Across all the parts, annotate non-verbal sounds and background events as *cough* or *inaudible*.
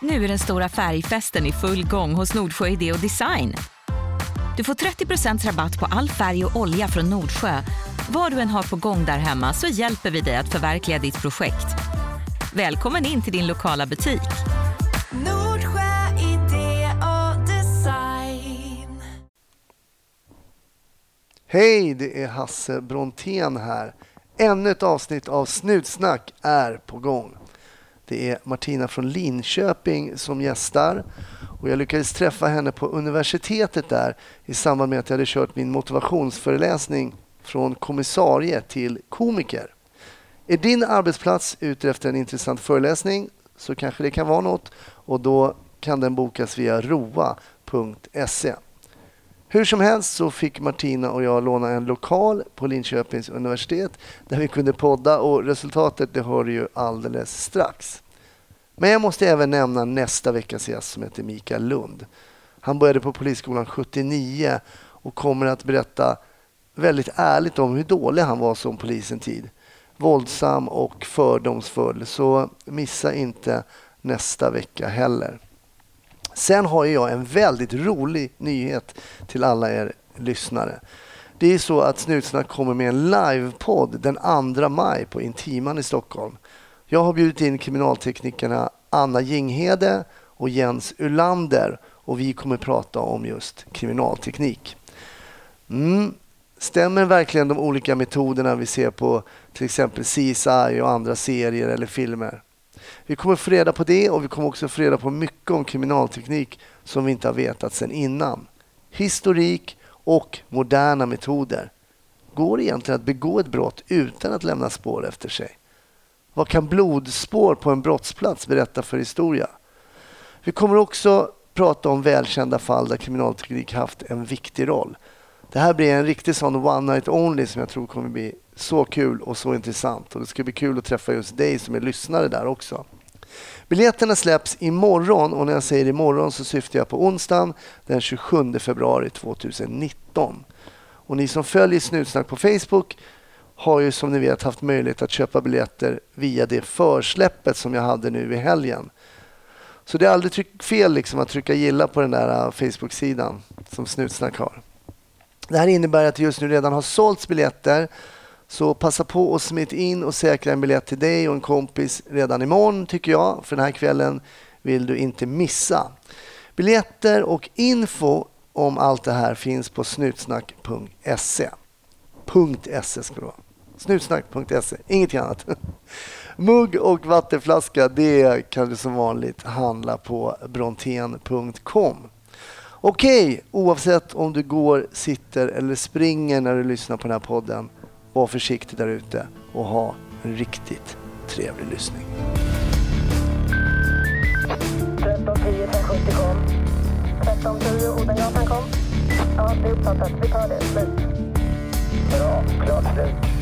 Nu är den stora färgfesten i full gång hos Nordsjö Idé och Design. Du får 30% rabatt på all färg och olja från Nordsjö. Vad du än har på gång där hemma så hjälper vi dig att förverkliga ditt projekt. Välkommen in till din lokala butik. Nordsjö idé och design. Hej, det är Hasse Brontén här. Ännu ett avsnitt av Snutsnack är på gång. Det är Martina från Linköping som gästar och jag lyckades träffa henne på universitetet där i samband med att jag hade kört min motivationsföreläsning från kommissarie till komiker. Är din arbetsplats ute efter en intressant föreläsning så kanske det kan vara något och då kan den bokas via roa.se. Hur som helst så fick Martina och jag låna en lokal på Linköpings universitet där vi kunde podda och resultatet det hör du ju alldeles strax. Men jag måste även nämna nästa veckas gäst som heter Mikael Lund. Han började på Polisskolan 79 och kommer att berätta väldigt ärligt om hur dålig han var som polis en tid. Våldsam och fördomsfull, så missa inte nästa vecka heller. Sen har jag en väldigt rolig nyhet till alla er lyssnare. Det är så att Snutsnack kommer med en livepodd den 2 maj på Intiman i Stockholm. Jag har bjudit in kriminalteknikerna Anna Jinghede och Jens Ulander och vi kommer prata om just kriminalteknik. Mm. Stämmer verkligen de olika metoderna vi ser på till exempel CSI och andra serier eller filmer? Vi kommer få reda på det och vi kommer också få reda på mycket om kriminalteknik som vi inte har vetat sedan innan. Historik och moderna metoder. Går det egentligen att begå ett brott utan att lämna spår efter sig? Vad kan blodspår på en brottsplats berätta för historia? Vi kommer också prata om välkända fall där kriminalteknik haft en viktig roll. Det här blir en riktig sån one night only som jag tror kommer bli så kul och så intressant. Och Det ska bli kul att träffa just dig som är lyssnare där också. Biljetterna släpps imorgon och när jag säger imorgon så syftar jag på onsdagen den 27 februari 2019. Och ni som följer Snutsnack på Facebook har ju som ni vet haft möjlighet att köpa biljetter via det försläppet som jag hade nu i helgen. Så det är aldrig tryck, fel liksom att trycka gilla på den där äh, Facebook-sidan som Snutsnack har. Det här innebär att det just nu redan har sålts biljetter. Så passa på att smita in och säkra en biljett till dig och en kompis redan imorgon tycker jag. För den här kvällen vill du inte missa. Biljetter och info om allt det här finns på snutsnack.se. .se ska det vara. Snutsnack.se, ingenting annat. *laughs* Mugg och vattenflaska det kan du som vanligt handla på brontén.com. Okej, oavsett om du går, sitter eller springer när du lyssnar på den här podden, var försiktig där ute och ha en riktigt trevlig lyssning. 1310 1070 kom. 1310 Odengatan kom. Ja, det är uppfattat. Vi tar det. Slut. Bra. Klart slut.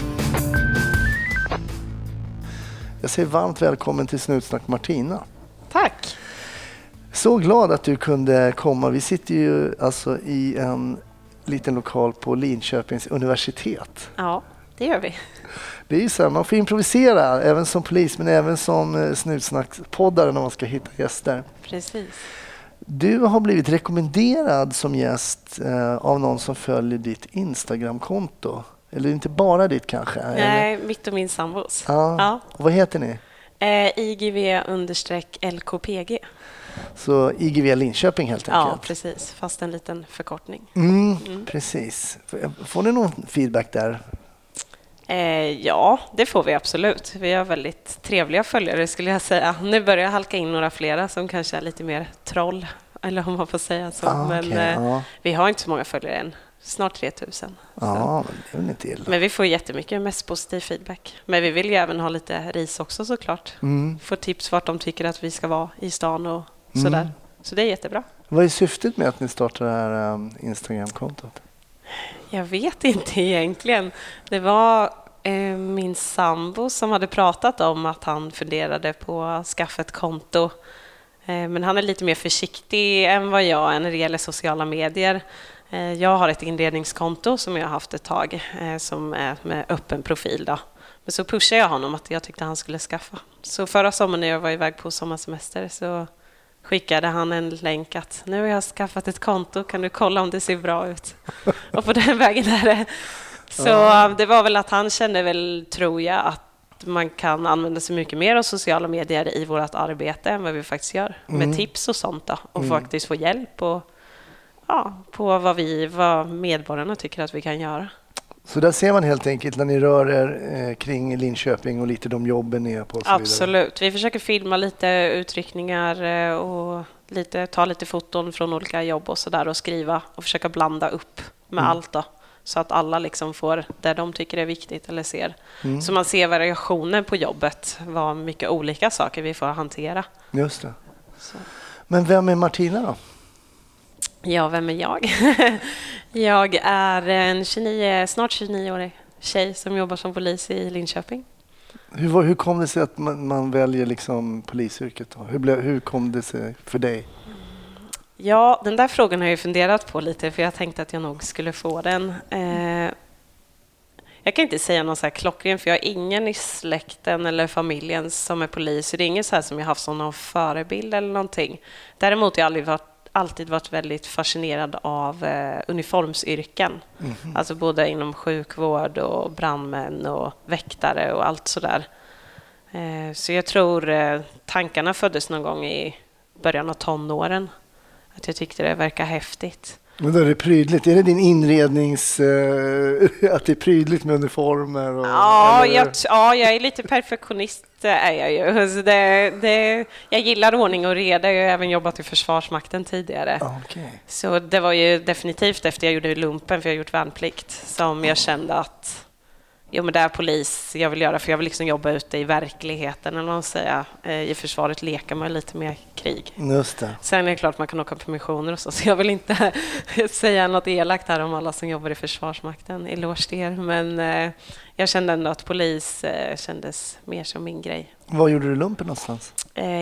Jag säger varmt välkommen till Snutsnack Martina. Tack. Så glad att du kunde komma. Vi sitter ju alltså i en liten lokal på Linköpings universitet. Ja, det gör vi. Det är ju så här, man får improvisera även som polis men även som eh, snutsnackpoddare när man ska hitta gäster. Precis. Du har blivit rekommenderad som gäst eh, av någon som följer ditt Instagramkonto. Eller inte bara ditt kanske? eller? Nej, mitt och min sambos. Ja. Ja. Och vad heter ni? Eh, IGV understreck LKPG. Så IGV Linköping helt Ja, enkelt? precis. Fast en liten förkortning. Mm, Precis. Får ni någon feedback där? Eh, ja, det får vi absolut. Vi har väldigt trevliga följare skulle jag säga. Nu börjar jag halka in några flera som kanske är lite mer troll, eller om man får säga så. Ah, Men eh, ja. vi har inte så många följare än. Snart 3000. Ja, men det är väl inte illa. Men vi får jättemycket, mest positiv feedback. Men vi vill ju även ha lite ris också såklart. Mm. Få tips vart de tycker att vi ska vara i stan och sådär. Så det är jättebra. Vad är syftet med att ni startar det här um, Instagramkontot? Jag vet inte egentligen. Det var eh, min sambo som hade pratat om att han funderade på att skaffa ett konto. Eh, men han är lite mer försiktig än vad jag är när det gäller sociala medier. Eh, jag har ett inredningskonto som jag har haft ett tag eh, som är med öppen profil. Då. Men så pushade jag honom att jag tyckte han skulle skaffa. Så förra sommaren när jag var iväg på sommarsemester så skickade han en länk att nu har jag skaffat ett konto, kan du kolla om det ser bra ut? Och på den *laughs* vägen är det. Så det var väl att han kände väl, tror jag, att man kan använda sig mycket mer av sociala medier i vårt arbete än vad vi faktiskt gör. Med tips och sånt då, och faktiskt få hjälp och, ja, på vad vi, vad medborgarna tycker att vi kan göra. Så där ser man helt enkelt när ni rör er eh, kring Linköping och lite de jobben ni är på. Absolut. Vi försöker filma lite utryckningar eh, och lite, ta lite foton från olika jobb och så där och skriva och försöka blanda upp med Mm. allt då. Så att alla liksom får det de tycker är viktigt eller ser. Mm. Så man ser variationer på jobbet, vad mycket olika saker vi får hantera. Just det. Så. Men vem är Martina då? Ja, vem är jag? *laughs* jag är en 29, snart 29-årig tjej som jobbar som polis i Linköping. Hur, hur kom det sig att man, man väljer liksom polisyrket? Då? Hur, blev, hur kom det sig för dig? Ja, den där frågan har jag funderat på lite för jag tänkte att jag nog skulle få den. Eh, jag kan inte säga någon så här klockren för jag har ingen i släkten eller familjen som är polis. Det är inget så här som jag haft som någon förebild eller någonting. Däremot har jag aldrig varit, alltid varit väldigt fascinerad av eh, uniformsyrken. Alltså både inom sjukvård och brandmän och väktare och allt sådär. Eh, så jag tror eh, tankarna föddes någon gång i början av tonåren. Att jag tyckte det verkar häftigt. Men då är det prydligt. Är det din inrednings... Eh, *laughs* att det är prydligt med uniformer? Och, Ja, eller- jag, ja, jag är lite perfektionist är jag ju. Så det, det, jag gillar ordning och reda. Jag har även jobbat i Försvarsmakten tidigare. Ja, okej. Så det var ju definitivt efter jag gjorde lumpen, för jag har gjort värnplikt, som jag kände att jo, men det är polis jag vill göra, för jag vill liksom jobba ute i verkligheten, eller vad man säger. Eh, I försvaret leker man lite mer krig. Just det. Sen är det klart man kan åka på missioner och så, så jag vill inte *laughs* säga något elakt här om alla som jobbar i Försvarsmakten, eloge till er. Men eh, jag kände ändå att polis eh, kändes mer som min grej. Var gjorde du lumpen någonstans?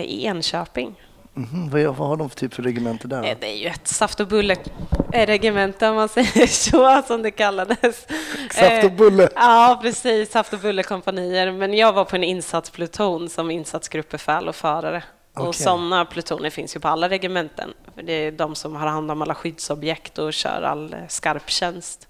I Enköping. Mhm, Vad, vad har de för typ för regemente där? Eh, Då? Det är ju ett saft och bulle-regemente om man *laughs* säger så, som det kallades. Saft och Eh, bulle. Ja, precis. Saft och bullekompanier. Men jag var på en insatspluton som insatsgruppbefäl och förare. Okej. Och sådana plutoner finns ju på alla regementen. Det är de som har hand om alla skyddsobjekt och kör all eh, skarptjänst.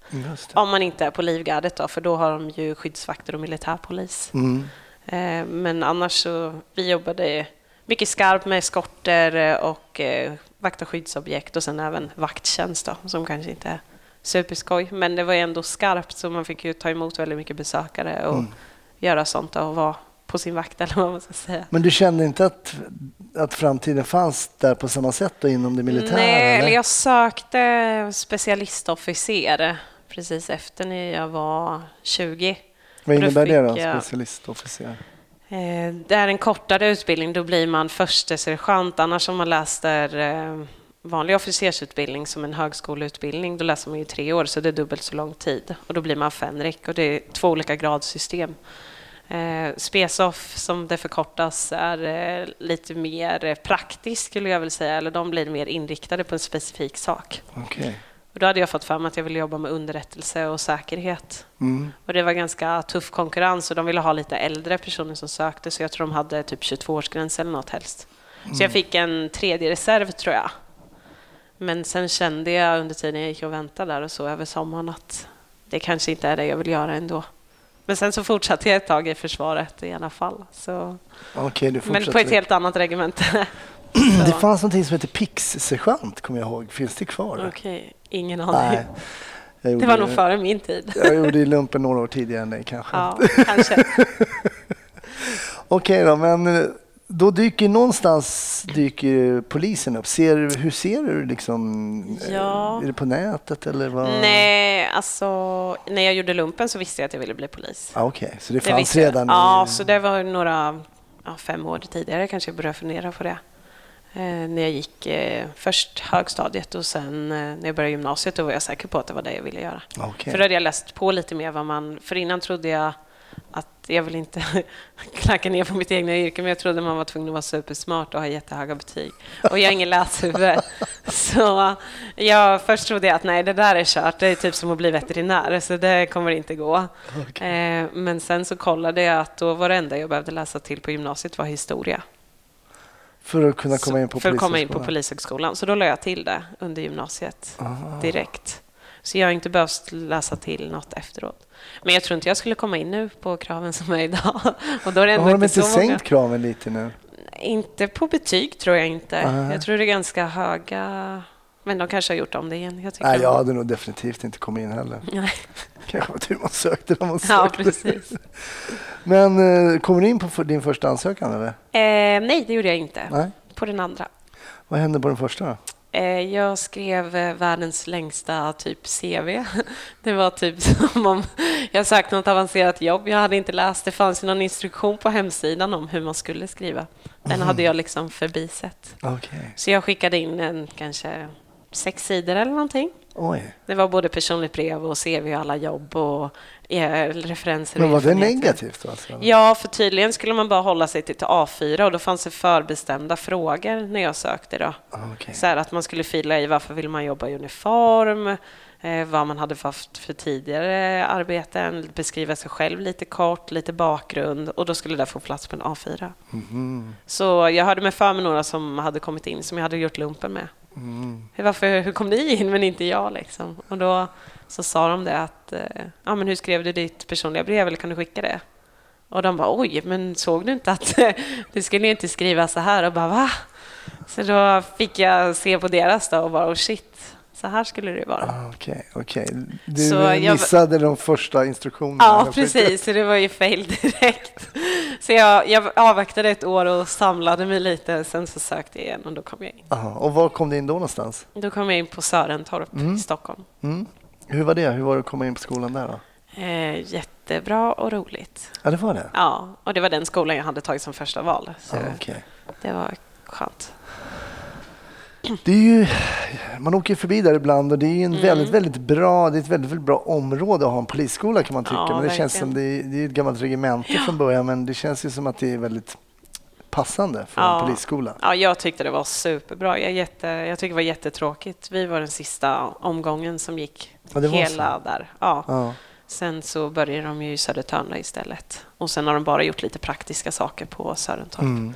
Om man inte är på Livgardet då, för då har de ju skyddsvakter och militärpolis. Mm. Eh, Men annars så, vi jobbade mycket skarpt med eskorter eh, och eh, vakta skyddsobjekt och sen även vakttjänst då, som kanske inte är superskoj. Men det var ändå skarpt så man fick ju ta emot väldigt mycket besökare och Mm. göra sånt då, och vara på sin vakt *laughs* eller vad man ska säga. Men du kände inte att, att framtiden fanns där på samma sätt då inom det militära? Nej, eller? jag sökte specialistofficer precis efter när jag var 20. Vad innebär det då, jag- specialistofficer? Eh, det är en kortare utbildning, då blir man förste sergeant. Annars om man läser eh, vanlig officersutbildning som en högskoleutbildning, då läser man ju tre år, så det är dubbelt så lång tid. Och då blir man fänrik och det är två olika gradsystem. Eh, Spesoff, som det förkortas, är eh, lite mer praktiskt skulle jag vilja säga, eller de blir mer inriktade på en specifik sak. Okay. Och då hade jag fått för mig att jag ville jobba med underrättelse och säkerhet. Mm. Och det var ganska tuff konkurrens och de ville ha lite äldre personer som sökte så jag tror de hade typ 22-årsgräns eller något helst. Så jag fick en tredje reserv tror jag. Men sen kände jag under tiden jag gick och väntade där och så över sommaren att det kanske inte är det jag vill göra ändå. Men sen så fortsatte jag ett tag i försvaret i alla fall. Så, du men på ett helt annat regemente. *laughs* *clears throat* Det fanns någonting som heter pix-sergeant, kommer jag ihåg. Finns det kvar? Okej, ingen aning. Nej. Jag Det gjorde, var nog före min tid. Jag gjorde *laughs* lumpen några år tidigare än dig kanske. Ja, kanske. *laughs* Okej då, men eh, då dyker någonstans dyker polisen upp. Ser, hur ser du liksom? eh, Ja. Är det på nätet eller vad? Nej, alltså när jag gjorde lumpen så visste jag att jag ville bli polis. Ah, Okej, så det Det fanns jag. redan? Ja, i... så det var några, ja, fem år tidigare kanske jag började fundera på det. Eh, när jag gick eh, först högstadiet och sen eh, när jag började gymnasiet då var jag säker på att det var det jag ville göra. Okej. För då hade jag läst på lite mer vad man... För innan trodde jag att jag vill inte *laughs* knacka ner på mitt egna yrke, men jag trodde man var tvungen att vara supersmart och ha jättehöga betyg. Och jag är ingen läshuvud. *laughs* Så jag, först trodde jag att nej, det där är kört. Det är typ som att bli veterinär, så det kommer inte gå. Eh, men sen så kollade jag att då var det enda jag behövde läsa till på gymnasiet var historia. För att kunna komma in på för att komma in på Polishögskolan? Så då la jag till det under gymnasiet Ah. direkt. Så jag har inte behövt läsa till något efteråt. Men jag tror inte jag skulle komma in nu på kraven som är idag. *laughs* Och då är det ändå Har de inte inte sänkt många. kraven lite nu? Inte på betyg tror jag inte. Ah. Jag tror det är ganska höga... Men de kanske har gjort om det igen. Jag Nej, jag hade nog definitivt inte kommit in heller. *laughs* Nej. Kanske var tur man sökte när man *laughs* sökte. Ja, precis. *laughs* Men eh, kommer du in på din första ansökan eller? Eh, nej, det gjorde jag inte. Nej. På den andra. Vad hände på den första? Eh, jag skrev eh, världens längsta typ CV. Det var typ som om jag sökte något avancerat jobb. Jag hade inte läst. Det fanns någon instruktion på hemsidan om hur man skulle skriva. Den hade jag liksom förbisett. Okej. Så jag skickade in en kanske sex sidor eller någonting. Oj. Det var både personligt brev och CV och alla jobb och eh, referenser. Men var det negativt då? Alltså? Ja, för tydligen skulle man bara hålla sig till till A4 och då fanns det förbestämda frågor när jag sökte. Då. Ah, okej. Så här att man skulle fylla i varför vill man jobba i uniform, eh, vad man hade haft för tidigare arbeten, beskriva sig själv lite kort, lite bakgrund och då skulle det få plats på en A4. Mhm. Så jag hörde med för mig några som hade kommit in som jag hade gjort lumpen med. Mm. Varför, hur kom ni in men inte jag? Liksom? Och då så sa de det att, eh, ja men hur skrev du ditt personliga brev eller kan du skicka det? Och de bara, oj, men såg du inte att *laughs* du skulle inte skriva så här? Och bara, va? Så då fick jag se på deras då och bara, oh shit, så här skulle det vara. Ah, Okej, okej. Du Så eh, jag- missade de första instruktionerna. Ja, precis. Så det var ju fail direkt. Så jag, jag avvaktade ett år och samlade mig lite. Sen så sökte jag igen och då kom jag in. Aha. Och var kom du in då någonstans? Då kom jag in på Sörentorp i Stockholm. Mm. Hur var det? Hur var det att komma in på skolan där då? Eh, jättebra och roligt. Ja, det var det? Ja, och det var den skolan jag hade tagit som första val. Så Ah, okej. det var skönt. Det är ju, man åker förbi där ibland och det är en Mm. väldigt, väldigt bra, det är ett väldigt, väldigt bra område att ha en polisskola kan man tycka. Ja, men det känns som verkligen. det är, det är ett gammalt regemente från början men det känns ju som att det är väldigt passande för Ja. en polisskola. Ja, jag tyckte det var superbra. Jag, jätte, jag tycker det var jättetråkigt. Vi var den sista omgången som gick Ja, hela där. Ja. Ja. Sen så började de ju i Södertörn istället. Och sen har de bara gjort lite praktiska saker på Sörentorp. Mm.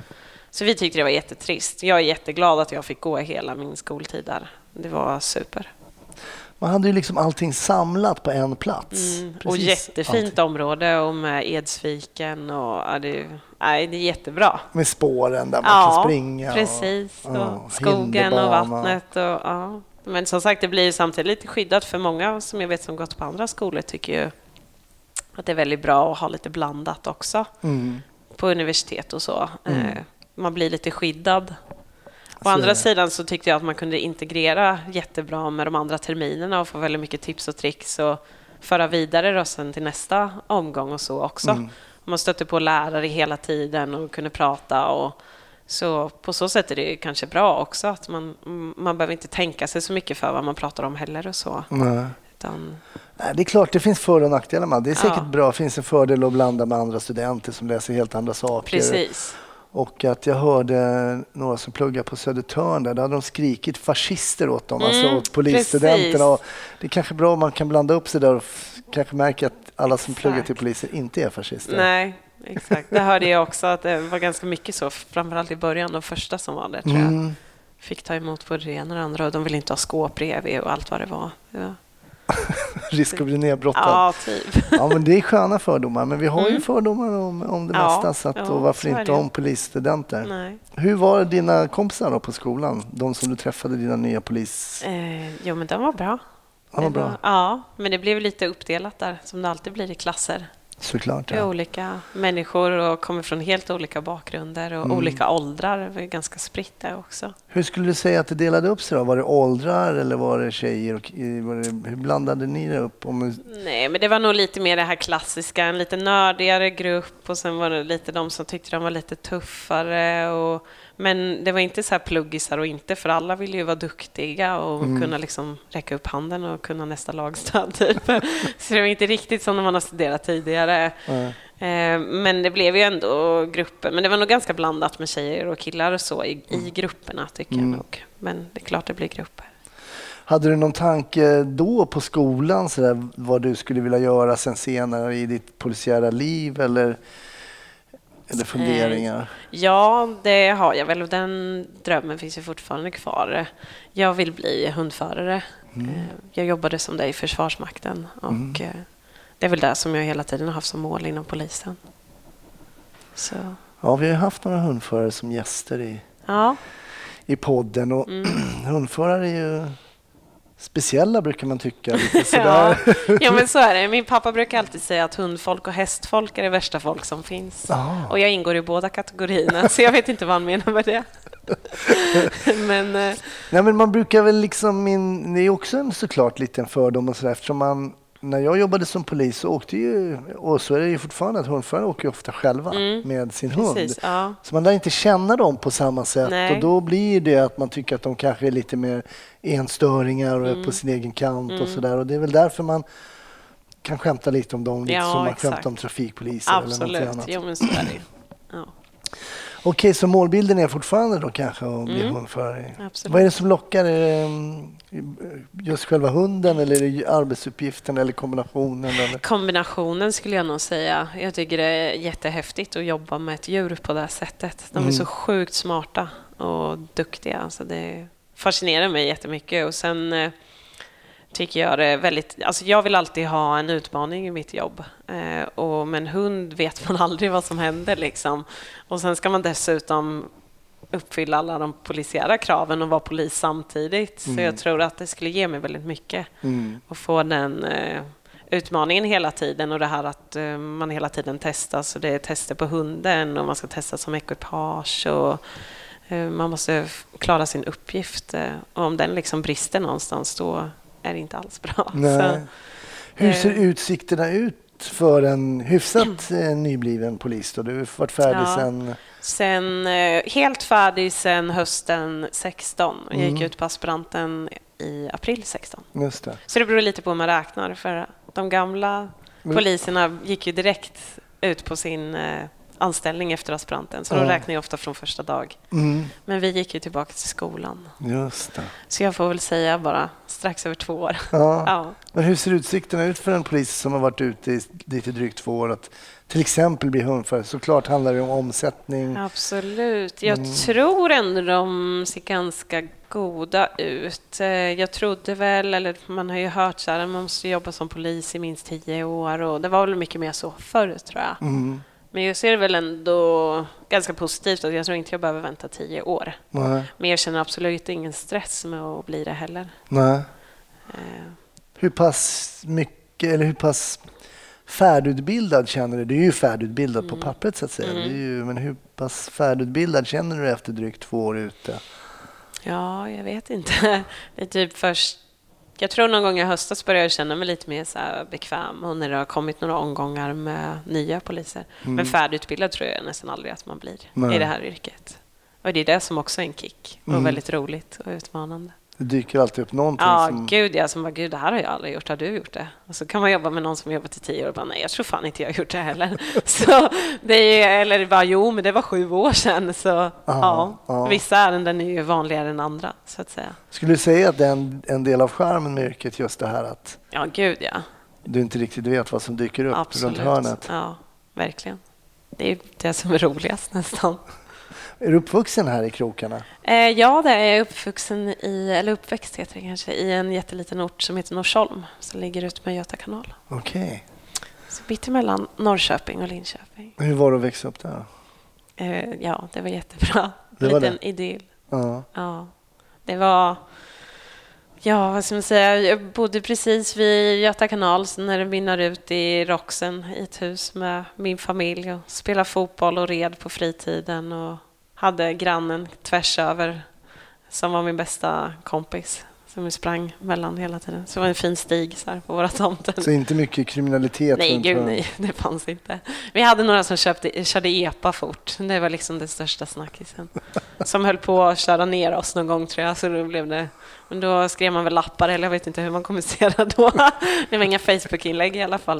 Så vi tyckte det var jättetrist. Jag är jätteglad att jag fick gå hela min skoltid där. Det var super. Man hade ju liksom allting samlat på en plats. Mm. Och jättefint allting. område och med Edsviken och ja, det, nej, det är jättebra. Med spåren där man kan springa. och- precis. Och, ja, skogen och vattnet. Och, ja. Men som sagt, det blir ju samtidigt lite skyddat för många som jag vet som gått på andra skolor tycker ju att det är väldigt bra att ha lite blandat också Mm. på universitet och så. Mm. Man blir lite skyddad. Å andra sidan så tyckte jag att man kunde integrera jättebra med de andra terminerna och få väldigt mycket tips och tricks och föra vidare då sen till nästa omgång och så också. Mm. Man stötte på lärare hela tiden och kunde prata och så på så sätt är det kanske bra också att man, man behöver inte tänka sig så mycket för vad man pratar om heller och så. Nej. Utan, Nej, det är klart, det finns för och nackdelar. Det är säkert Ja. bra. Det finns en fördel att blanda med andra studenter som läser helt andra saker. precis. Och att jag hörde några som pluggar på Södertörn där, då hade de skrikit fascister åt dem, alltså Mm, åt polisstudenterna. Och det är kanske bra om man kan blanda upp sig där och kanske märka att alla som pluggar till Exakt. poliser inte är fascister. Nej, exakt. Det hörde jag också att det var ganska mycket så, framförallt i början, de första som var där tror jag. Mm. Fick ta emot både det ena och det andra och de ville inte ha skåp bredvid och allt vad det var. Det var *laughs* Risk att bli nedbrottad. ja, typ. *laughs* Ja, men det är sköna fördomar, men vi har ju Mm. fördomar om, om det Ja, mesta. Så att, ja, och varför inte det. om polisstudenter? Nej. Hur var dina kompisar då på skolan? De som du träffade, dina nya polis... Eh, jo, men de var bra. Ja, vad Det bra. var- Ja, men det blev lite uppdelat där, som det alltid blir i klasser. Såklart. Det är Ja. olika människor och kommer från helt olika bakgrunder och Mm. olika åldrar. Det var ganska spritt där också. Hur skulle du säga att det delade upp sig då? Var det åldrar eller var det tjejer? Och, var det, hur blandade ni det upp? Om, Nej, men det var nog lite mer det här klassiska, en lite nördigare grupp och sen var det lite de som tyckte de var lite tuffare. Och, men det var inte så här pluggisar och inte, för alla ville ju vara duktiga och Mm. kunna liksom räcka upp handen och kunna nästa lagstöd. *laughs* Typ. så det var inte riktigt som när man har studerat tidigare. Eh, Men det blev ju ändå grupper. Men det var nog ganska blandat med tjejer och killar och så i, i grupperna tycker Mm. jag nog. Men det är klart det blir grupper. hade du någon tanke då på skolan så där, vad du skulle vilja göra sen senare i ditt polisiära liv? Eller, Eller funderingar? Ja, det har jag väl och den drömmen finns ju fortfarande kvar. Jag vill bli hundförare. Mm. Eh, Jag jobbade som det i Försvarsmakten och eh, det är väl det som jag hela tiden har haft som mål inom polisen. Så, Ja, vi har haft några hundförare som gäster i, ja, i podden och Mm. *clears throat* hundförare är ju speciella brukar man tycka. Lite *laughs* ja. sådär. ja, men så är det. Min pappa brukar alltid säga att hundfolk och hästfolk är det värsta folk som finns. Ah. Och jag ingår i båda kategorierna, så jag vet inte vad han menar med det. *laughs* men eh, Nej, men man brukar väl liksom, in, det är också en såklart liten fördom och sådär eftersom man när jag jobbade som polis så åkte ju, och så är det ju fortfarande, att hundförare åker ju ofta själva med sin hund. Mm. precis, ja. Så man lär inte känna dem på samma sätt Nej. och då blir det att man tycker att de kanske är lite mer enstöringar och Mm. är på sin egen kant och sådär. Och det är väl därför man kan skämta lite om dem, lite Ja, som man exakt. skämtar om trafikpoliser eller något Absolut, annat. jo men så är det. Ja. Okej, så målbilden är fortfarande då kanske att bli Mm. hundförare? Absolut. Vad är det som lockar? Mm, just själva hunden eller arbetsuppgiften eller kombinationen? Eller? Kombinationen skulle jag nog säga. Jag tycker det är jättehäftigt att jobba med ett djur på det här sättet. De är Mm. så sjukt smarta och duktiga. Alltså det fascinerar mig jättemycket. Och sen eh, tycker jag det är väldigt... Alltså jag vill alltid ha en utmaning i mitt jobb. Eh, och med en hund vet man *laughs* aldrig vad som händer. Liksom. Och sen ska man dessutom uppfylla alla de polisiära kraven och vara polis samtidigt. Så jag tror att det skulle ge mig väldigt mycket Mm. och få den eh, utmaningen hela tiden och det här att eh, man hela tiden testas och det är tester på hunden och man ska testa som ekipage och eh, man måste klara sin uppgift och om den liksom brister någonstans då är inte alls bra. *laughs* Så, Hur ser eh, utsikterna ut för en hyfsat eh, nybliven polis? Då? Du har varit färdig Ja. sen... sen, eh, helt färdig sen hösten 16 och jag gick ut på aspiranten i april 16. Just det. Så det beror lite på hur man räknar. För de gamla poliserna gick ju direkt ut på sin eh, anställning efter aspiranten. Så Ja. de räknar ju ofta från första dag. Mm. Men vi gick ju tillbaka till skolan. Just det. Så jag får väl säga bara strax över två år. Ja. Ja. Men hur ser utsikterna ut för en polis som har varit ute i lite drygt två år att till exempel bli hundförare? Såklart handlar det om omsättning. Absolut. Jag Mm. tror ändå de ser ganska goda ut. Eh, Jag trodde väl, eller man har ju hört så här, att man måste jobba som polis i minst tio år och det var väl mycket mer så förr tror jag. Mm. Men jag ser väl ändå ganska positivt att jag tror inte jag behöver vänta tio år. Nej. Men jag känner absolut ingen stress med att bli det heller. Nej. Eh, Hur pass mycket, eller hur pass färdigutbildad känner du? Du är ju färdigutbildad på pappret så att säga. Mm. Ju, men hur pass färdigutbildad känner du dig efter drygt två år ute? Ja, jag vet inte. *laughs* Det är typ först... Jag tror någon gång i höstas började jag känna mig lite mer så bekväm och när det har kommit några omgångar med nya poliser. Men färdigutbildad tror jag nästan aldrig att man blir Nej. i det här yrket. Och det är det som också är en kick och Mm. väldigt roligt och utmanande. Det dyker alltid upp någonting Ja, som... gud ja. Som bara, gud, det här har jag aldrig gjort. Har du gjort det? Och så kan man jobba med någon som jobbat i tio år och bara, nej, jag tror fan inte jag har gjort det heller. *laughs* Så det är, eller bara, jo, men det var sju år sedan. Så ja, ja. vissa ärenden är ju vanligare än andra, så att säga. Skulle du säga att det är en, en del av charmen med yrket just det här att Ja, gud ja. du inte riktigt vet vad som dyker upp Absolut. runt hörnet? Ja, verkligen. Det är det som är roligast nästan. Är du uppvuxen här i krokarna? Eh, ja, det är jag uppvuxen i, eller uppväxt heter det kanske, i en jätteliten ort som heter Norsholm, som ligger ut med Göta kanal. Okej. Så mittemellan Norrköping och Linköping. Hur var det att växa upp där? Eh, ja, det var jättebra. Det var liten det? idyll. Ja. Ja, det var... Ja, vad ska man säga? Jag bodde precis vid Göta kanal så när det mynnar ut i Roxen i ett hus med min familj och spelade fotboll och red på fritiden och hade grannen tvärs över som var min bästa kompis som vi sprang mellan hela tiden. Så det var en fin stig så här på våra tomter. Så inte mycket kriminalitet? Nej, gud nej. Det fanns inte. Vi hade några som köpte, körde epa fort. Det var liksom det största snackisen. Som höll på att köra ner oss någon gång tror jag. Så då blev det... Men då skrev man väl lappar eller jag vet inte hur man kommunicerade då. *laughs* Det var inga Facebook-inlägg i alla fall.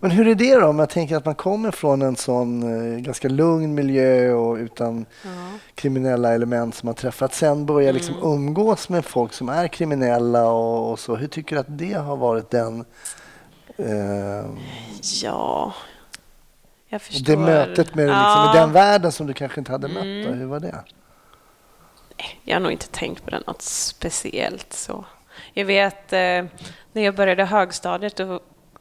Men, hur är det då om jag tänker att man kommer från en sån eh, ganska lugn miljö och utan ja. kriminella element som man träffat. Sen börja liksom Mm. umgås med folk som är kriminella och, och så. Hur tycker du att det har varit den... Eh, ja... Jag förstår. det mötet med liksom, Ja. i den världen som du kanske inte hade mött, Mm. då, hur var det? Jag har nog inte tänkt på det något speciellt så. Jag vet eh, när jag började högstadiet då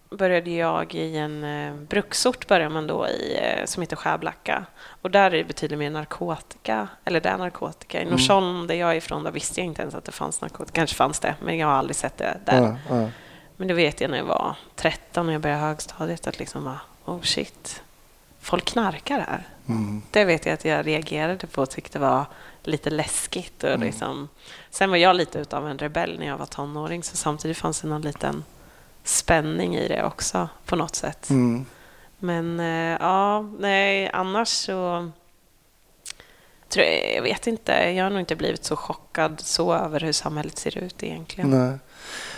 började jag i en eh, bruksort börjar man då i eh, som heter Skärblacka. Och där är det betydligt mer narkotika, eller det är narkotika. I Norsholm där jag är ifrån där visste jag inte ens att det fanns narkotika. Kanske fanns det, men jag har aldrig sett det där. Ja, ja. Men det vet jag när jag var 13 när jag började högstadiet att liksom bara, oh shit, folk knarkar här. Mm. Det vet jag att jag reagerade på och tyckte var lite läskigt. Och liksom. Sen var jag lite utav en rebell när jag var tonåring så samtidigt fanns det någon liten spänning i det också på något sätt. Mm. Men eh, ja, nej, annars så tror jag, jag vet inte, jag har nog inte blivit så chockad så över hur samhället ser ut egentligen. Nej.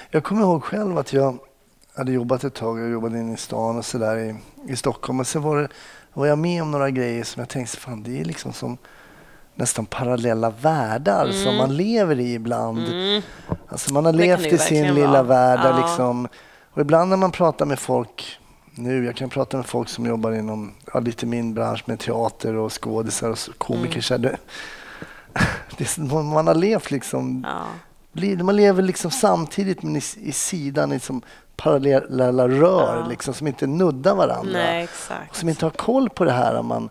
Jag kommer ihåg själv att jag hade jobbat ett tag. Jag jobbade inne i stan och sådär i, i Stockholm. Och sen var, det, var jag med om några grejer som jag tänkte, fan det är liksom som nästan parallella världar som man lever i ibland. Mm. Alltså man har Det levt i sin lilla vara. värld. där Ja. Liksom, och ibland när man pratar med folk nu, jag kan prata med folk som jobbar inom ja, lite min bransch med teater och skådisar och komiker. Mm. Det, *laughs* man har levt liksom Ja. man lever liksom samtidigt men i, i sidan i liksom parallella rör Ja. liksom, som inte nuddar varandra. Nej, Och som inte har koll på det här om man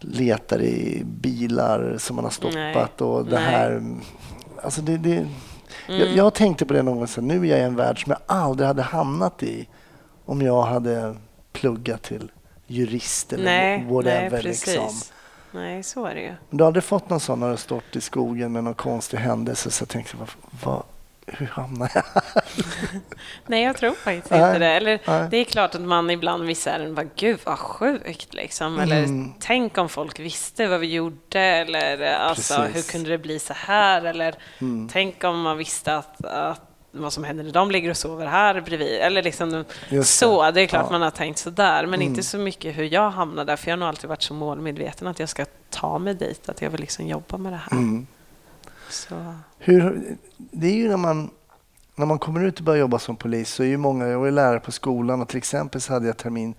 letar i bilar som man har stoppat Nej. och det Nej. här. Alltså det, det, Mm. jag tänkte på det någon gång, så nu är jag i en värld som jag aldrig hade hamnat i om jag hade pluggat till jurist eller Nej, whatever. nej, precis. liksom. Nej, så är det ju. Men du har aldrig fått någon sån när du stått i skogen med någon konstig händelse så jag tänkte vad, vad, hur hamnar jag här? *laughs* Nej, jag tror faktiskt Nej, inte det. Eller, nej. det är klart att man ibland vissa ärenden bara, gud vad sjukt liksom. Eller Mm. tänk om folk visste vad vi gjorde. Eller alltså, Precis. hur kunde det bli så här? Eller Mm. tänk om man visste att, att vad som händer när de ligger och sover här bredvid. Eller liksom Just så. Det är klart Ja. man har tänkt så där. Men Mm. inte så mycket hur jag hamnade där. För jag har nog alltid varit så målmedveten att jag ska ta mig dit. Att jag vill liksom jobba med det här. Mm. Så. Hur, det är ju när man, när man kommer ut och börjar jobba som polis så är ju många, jag var lärare på skolan och till exempel så hade jag termin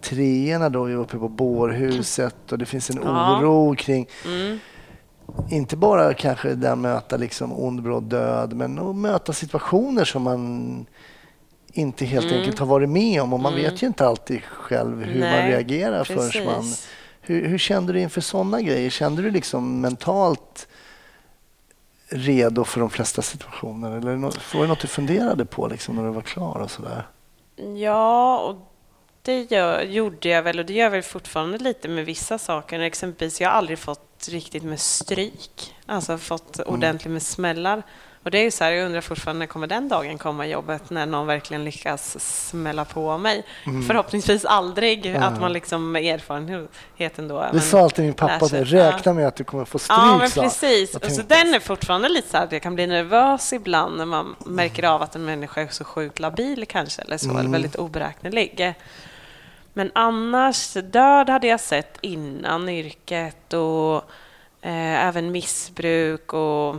treorna då, jag var uppe på bårhuset och det finns en Ja. oro kring Mm. inte bara kanske där möta liksom ond bråd död, men att möta situationer som man inte helt Mm. enkelt har varit med om och man Mm. vet ju inte alltid själv hur man Nej, reagerar förrän man... Hur, hur kände du inför sådana grejer? Kände du liksom mentalt redo för de flesta situationer? Eller var det något du funderade på liksom när du var klar och sådär? Ja, och det gör, gjorde jag väl och det gör jag väl fortfarande lite med vissa saker. Exempelvis, jag har aldrig fått riktigt med stryk, alltså fått ordentligt med smällar. Och det är ju så här, jag undrar fortfarande när kommer den dagen komma i jobbet när någon verkligen lyckas smälla på mig. Förhoppningsvis aldrig, att man liksom med erfarenheten då... Det sa alltid min pappa, så, sig. räkna med att du kommer få stryk. Ja, men precis. Så tänkte- den är fortfarande lite så här att jag kan bli nervös ibland när man märker av att en människa är så sjukt labil kanske, eller så, Mm. eller väldigt oberäknelig. Men annars, död hade jag sett innan yrket och eh, även missbruk och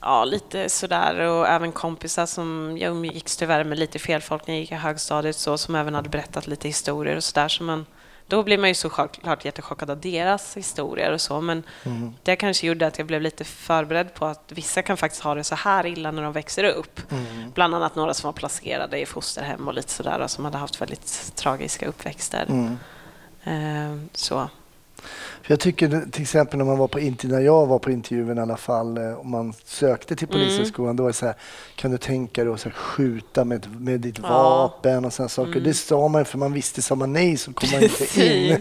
ja, lite sådär. Och även kompisar som jag umgicks tyvärr med lite fel folk när jag gick i högstadiet så, som även hade berättat lite historier och sådär. Så man, då blir man ju såklart jättechockad av deras historier och så, men Mm. det kanske gjorde att jag blev lite förberedd på att vissa kan faktiskt ha det så här illa när de växer upp. Mm. Bland annat några som var placerade i fosterhem och lite sådär och som hade haft väldigt tragiska uppväxter. Mm. Eh, så. För jag tycker till exempel när man var på intervju, när jag var på intervjun i alla fall, eh, och man sökte till Mm. polishögskolan, då var det så här, kan du tänka dig att så här, skjuta med, med ditt Ja. Mm. vapen och sådana saker. Det sa man för man visste, sa man nej så kom man inte in.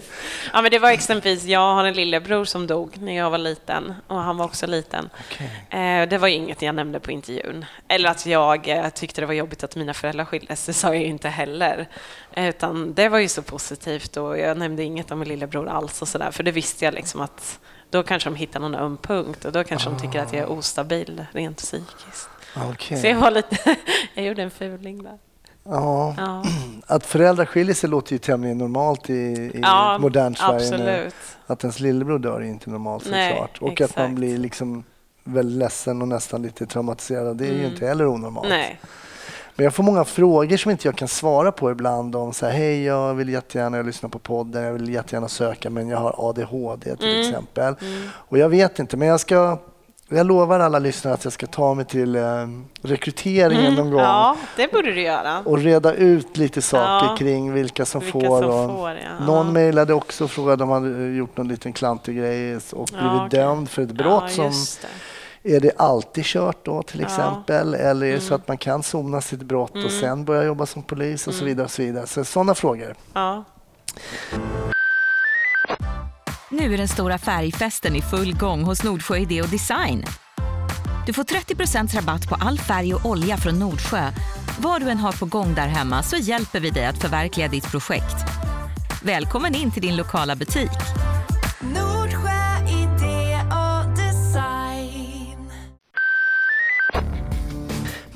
Ja, men det var exempelvis, jag har en lillebror som dog när jag var liten och han var också liten. Okej. Eh, Det var inget jag nämnde på intervjun. Eller att jag eh, tyckte det var jobbigt att mina föräldrar skildes, det sa jag inte heller. Utan det var ju så positivt och jag nämnde inget om min lillebror alls och sådär, för det visste jag liksom att då kanske de hittar någon öm punkt och då kanske de tycker att jag är ostabil rent psykiskt. Okej. Så jag var lite, *laughs* jag gjorde en fuling där. Ja. Ja, *clears throat* Att föräldrar skiljer sig låter ju tämligen normalt i, i ja modernt Sverige. nu. Att ens lillebror dör är inte normalt Nej, såklart. Och att man exakt. blir liksom väldigt ledsen och nästan lite traumatiserad. Det är ju Mm. inte heller onormalt. Nej. Men jag får många frågor som inte jag kan svara på ibland. Om så här, hej jag vill jättegärna jag lyssnar på podden, jag vill jättegärna söka men jag har ADHD till exempel. Och jag vet inte, men jag ska jag lovar alla lyssnare att jag ska ta mig till eh, rekryteringen någon gång Ja, det borde du göra. och reda ut lite saker Ja. kring vilka som Vilka får. som och får, ja. Någon mejlade också och frågade om han gjort någon liten klantig grej och Ja, blivit okej. dömd för ett brott. som. Är det alltid kört då till Ja. exempel? Eller är det så Mm. att man kan sona sitt brott och sen börja jobba som polis och så Mm. vidare. Och så vidare. Så sådana frågor. Ja. Nu är den stora färgfesten i full gång hos Nordsjö Idé och Design. Du får 30% rabatt på all färg och olja från Nordsjö. Vad du än har på gång där hemma så hjälper vi dig att förverkliga ditt projekt. Välkommen in till din lokala butik.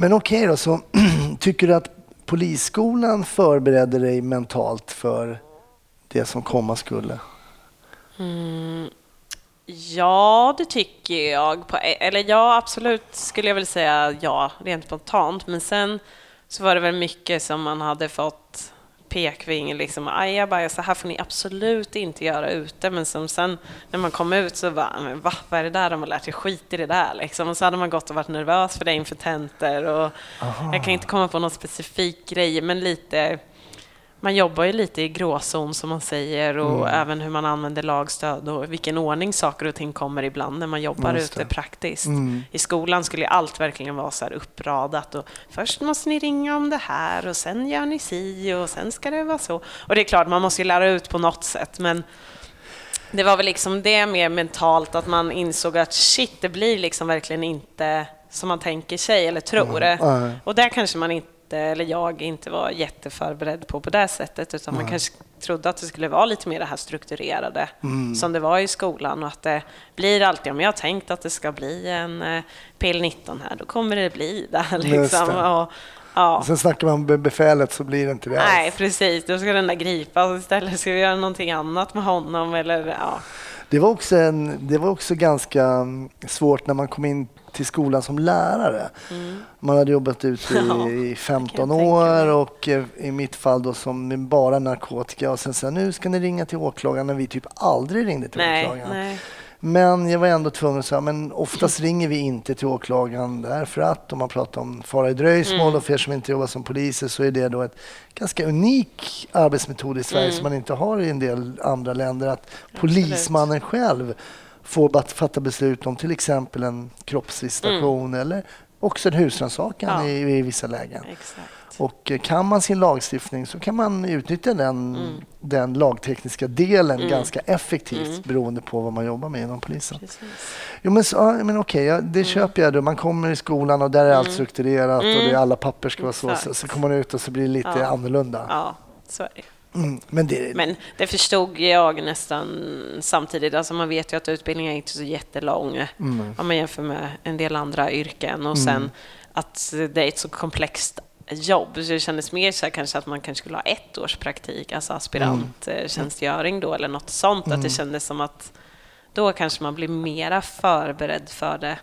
Men okej då, så *clears throat* tycker du att polisskolan förberedde dig mentalt för det som komma skulle? Mm, ja, det tycker jag. På, e-, eller ja, absolut skulle jag väl säga ja, rent spontant. Men sen så var det väl mycket som man hade fått pekfinger liksom. Ajabaja, så här får ni absolut inte göra ute. Men som sen när man kom ut så bara, men va, vad är det där de har lärt sig? Skit i det där liksom. Och så hade man gått och varit nervös för det inför tentor. Och jag kan inte komma på någon specifik grej, men lite man jobbar ju lite i gråzon som man säger och Mm. även hur man använder lagstöd och vilken ordning saker och ting kommer ibland när man jobbar Just ute det. praktiskt. Mm. I skolan skulle allt verkligen vara så här uppradat och först måste ni ringa om det här och sen gör ni si och sen ska det vara så. Och det är klart, man måste ju lära ut på något sätt men det var väl liksom det mer mentalt att man insåg att shit, det blir liksom verkligen inte som man tänker sig eller tror. Nej. Och där kanske man inte, eller jag inte var jätteförberedd på på det sättet, utan man kanske trodde att det skulle vara lite mer det här strukturerade som det var i skolan och att det blir alltid, om jag har tänkt att det ska bli en eh, PL19 här, då kommer det bli det. Liksom. det. Och, ja. Sen snackar man med befälet så blir det inte det Nej, alls. precis. Då ska den där gripas och istället ska vi göra någonting annat med honom. Eller, ja. Det var, också en, det var också ganska mm, svårt när man kom in till skolan som lärare. Man hade jobbat ute Mm. I, *laughs* i 15 kan jag tänka år och eh, i mitt fall då som bara narkotika och sen så här, nu ska ni ringa till åklagaren när vi typ aldrig ringde till Nej, åklagaren. nej. Men jag var ändå tvungen att säga, men oftast ringer vi inte till åklagaren därför att om man pratar om fara i dröjsmål Mm. och för er som inte jobbar som poliser så är det då ett ganska unik arbetsmetod i Sverige Mm. som man inte har i en del andra länder. Att polismannen själv får fatta beslut om till exempel en kroppsvisitation eller också en husrannsakan Mm. Ja. i, i vissa lägen. Exakt. Och eh, kan man sin lagstiftning så kan man utnyttja den, Mm. den lagtekniska delen ganska effektivt beroende på vad man jobbar med inom polisen. Precis. Jo, men, så, men okej, Mm. det köper jag. Då. Man kommer i skolan och där är allt strukturerat och det är alla papper ska vara så. Mm. Så, så kommer man ut och så blir det lite Ja. annorlunda. Ja, så är det. Mm, men det, Men det förstod jag nästan samtidigt. Alltså man vet ju att utbildningen är inte så jättelång Mm. om man jämför med en del andra yrken. Och sen att det är ett så komplext jobb. Så det kändes mer så kanske att man kanske skulle ha ett års praktik, alltså aspiranttjänstgöring då eller något sånt. Att det kändes som att då kanske man blir mera förberedd för det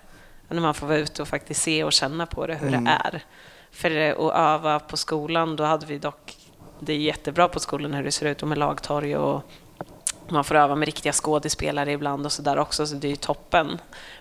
när man får vara ute och faktiskt se och känna på det hur det är. För att öva på skolan, då hade vi dock det är jättebra på skolan hur det ser ut och med lagtorg och man får öva med riktiga skådespelare ibland och sådär också, så det är ju toppen.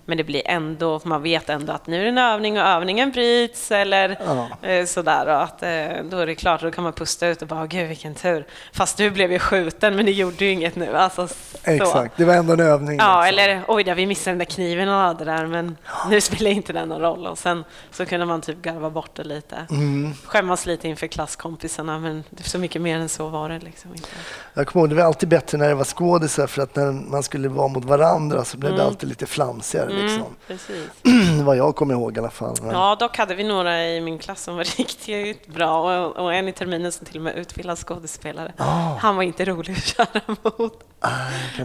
Men det blir ändå, man vet ändå att nu är det en övning och övningen bryts eller Ja. eh, sådär och att eh, då är det klart, då kan man pusta ut och bara, "Åh, gud vilken tur. Fast du blev ju skjuten men det gjorde ju inget nu. Alltså, så. Exakt, det var ändå en övning. Ja, liksom. eller oj då, vi missade den där kniven han hade där, men nu spelar inte den någon roll. Och sen så kunde man typ garva bort det lite. Mm. Skämmas lite inför klasskompisarna, men det är så mycket mer än så var det liksom inte. Jag kommer ihåg, det var alltid bättre när det var skådisar för att när man skulle vara mot varandra så blev det Mm. alltid lite flamsigare. Liksom. Precis. *clears throat* Vad jag kommer ihåg i alla fall. Men, Ja, dock hade vi några i min klass som var *laughs* riktigt bra och, och en i terminen som till och med utbildad skådespelare. Han var inte rolig att köra *laughs* mot. ah,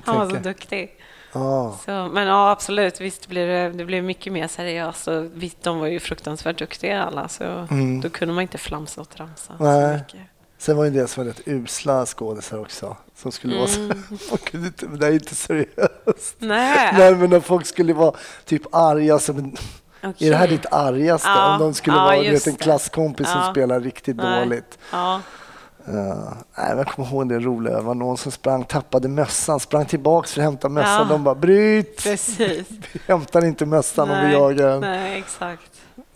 Han var så duktig. Ja. Så, men ja, absolut, visst blir det, det blev mycket mer seriöst. Och visst, de var ju fruktansvärt duktiga alla, så Mm. då kunde man inte flamsa och tramsa Nej. så mycket. Sen var det en del som var rätt usla skådisar också. Som skulle vara så, Mm. *laughs* kunde inte, men det är inte seriöst. Nej. Nej, men när folk skulle vara typ arga som en, Är det här ditt argaste? Ja, Om de skulle ja, vara vet, en klasskompis som Ja. spelar riktigt Nej. dåligt. Ja. Nej, men jag kommer ihåg det roliga. Det var någon som sprang, tappade mössan, sprang tillbaks för att hämta mössan. Ja. De bara bryt! Precis. Vi *laughs* hämtar inte mössan om vi jagar den. Nej, exakt.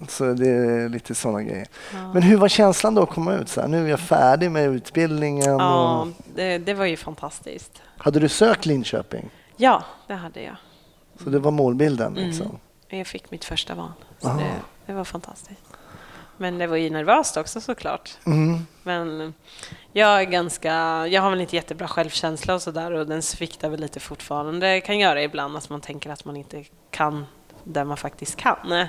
Så det är lite sådana grejer. Ja. Men hur var känslan då att komma ut? Så här, nu är jag färdig med utbildningen. Ja, Och... det, det var ju fantastiskt. Hade du sökt Linköping? Ja, det hade jag. Så det var målbilden? Mm. Liksom. Jag fick mitt första Ah. det, det var fantastiskt. Men det var ju nervöst också såklart. Mm. Men jag är ganska, jag har väl inte jättebra självkänsla och sådär och den sviktar väl lite fortfarande. Det kan göra ibland att man tänker att man inte kan det man faktiskt kan.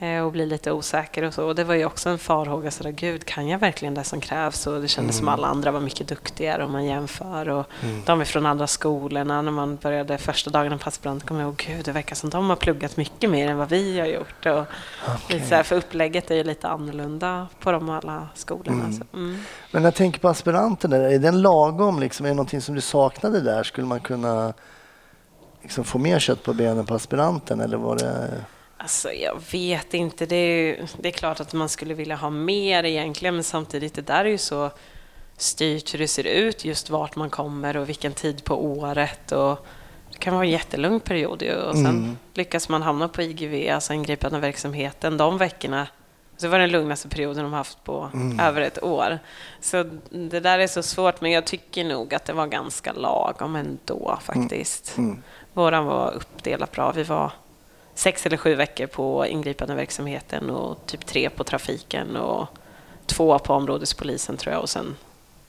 Eh, Och blir lite osäker och så. Och det var ju också en farhåga sådär, gud kan jag verkligen det som krävs? Och det kändes som alla andra var mycket duktigare om man jämför. Och de är från andra skolorna. När man började första dagarna på aspirant kom jag ihåg, gud det verkar som de har pluggat mycket mer än vad vi har gjort. Och lite så här, för upplägget är ju lite annorlunda på de alla skolorna. Så, mm. Men jag tänker på aspiranten, är den lagom? Liksom? Är det någonting som du saknade där? Skulle man kunna liksom, få mer kött på benen på aspiranten? Eller var det... Alltså, jag vet inte. Det är, ju- det är klart att man skulle vilja ha mer egentligen, men samtidigt, det där är ju så styrt hur det ser ut, just vart man kommer och vilken tid på året. Och det kan vara en jättelång period ju. och sen Mm. lyckas man hamna på IGV, alltså ingripande verksamheten, de veckorna så var det den lugnaste perioden de haft på över ett år. Så det där är så svårt, men jag tycker nog att det var ganska lagom ändå faktiskt. Mm. Våran var uppdelat bra. Vi var sex eller sju veckor på ingripande verksamheten och typ tre på trafiken och två på områdespolisen tror jag och sen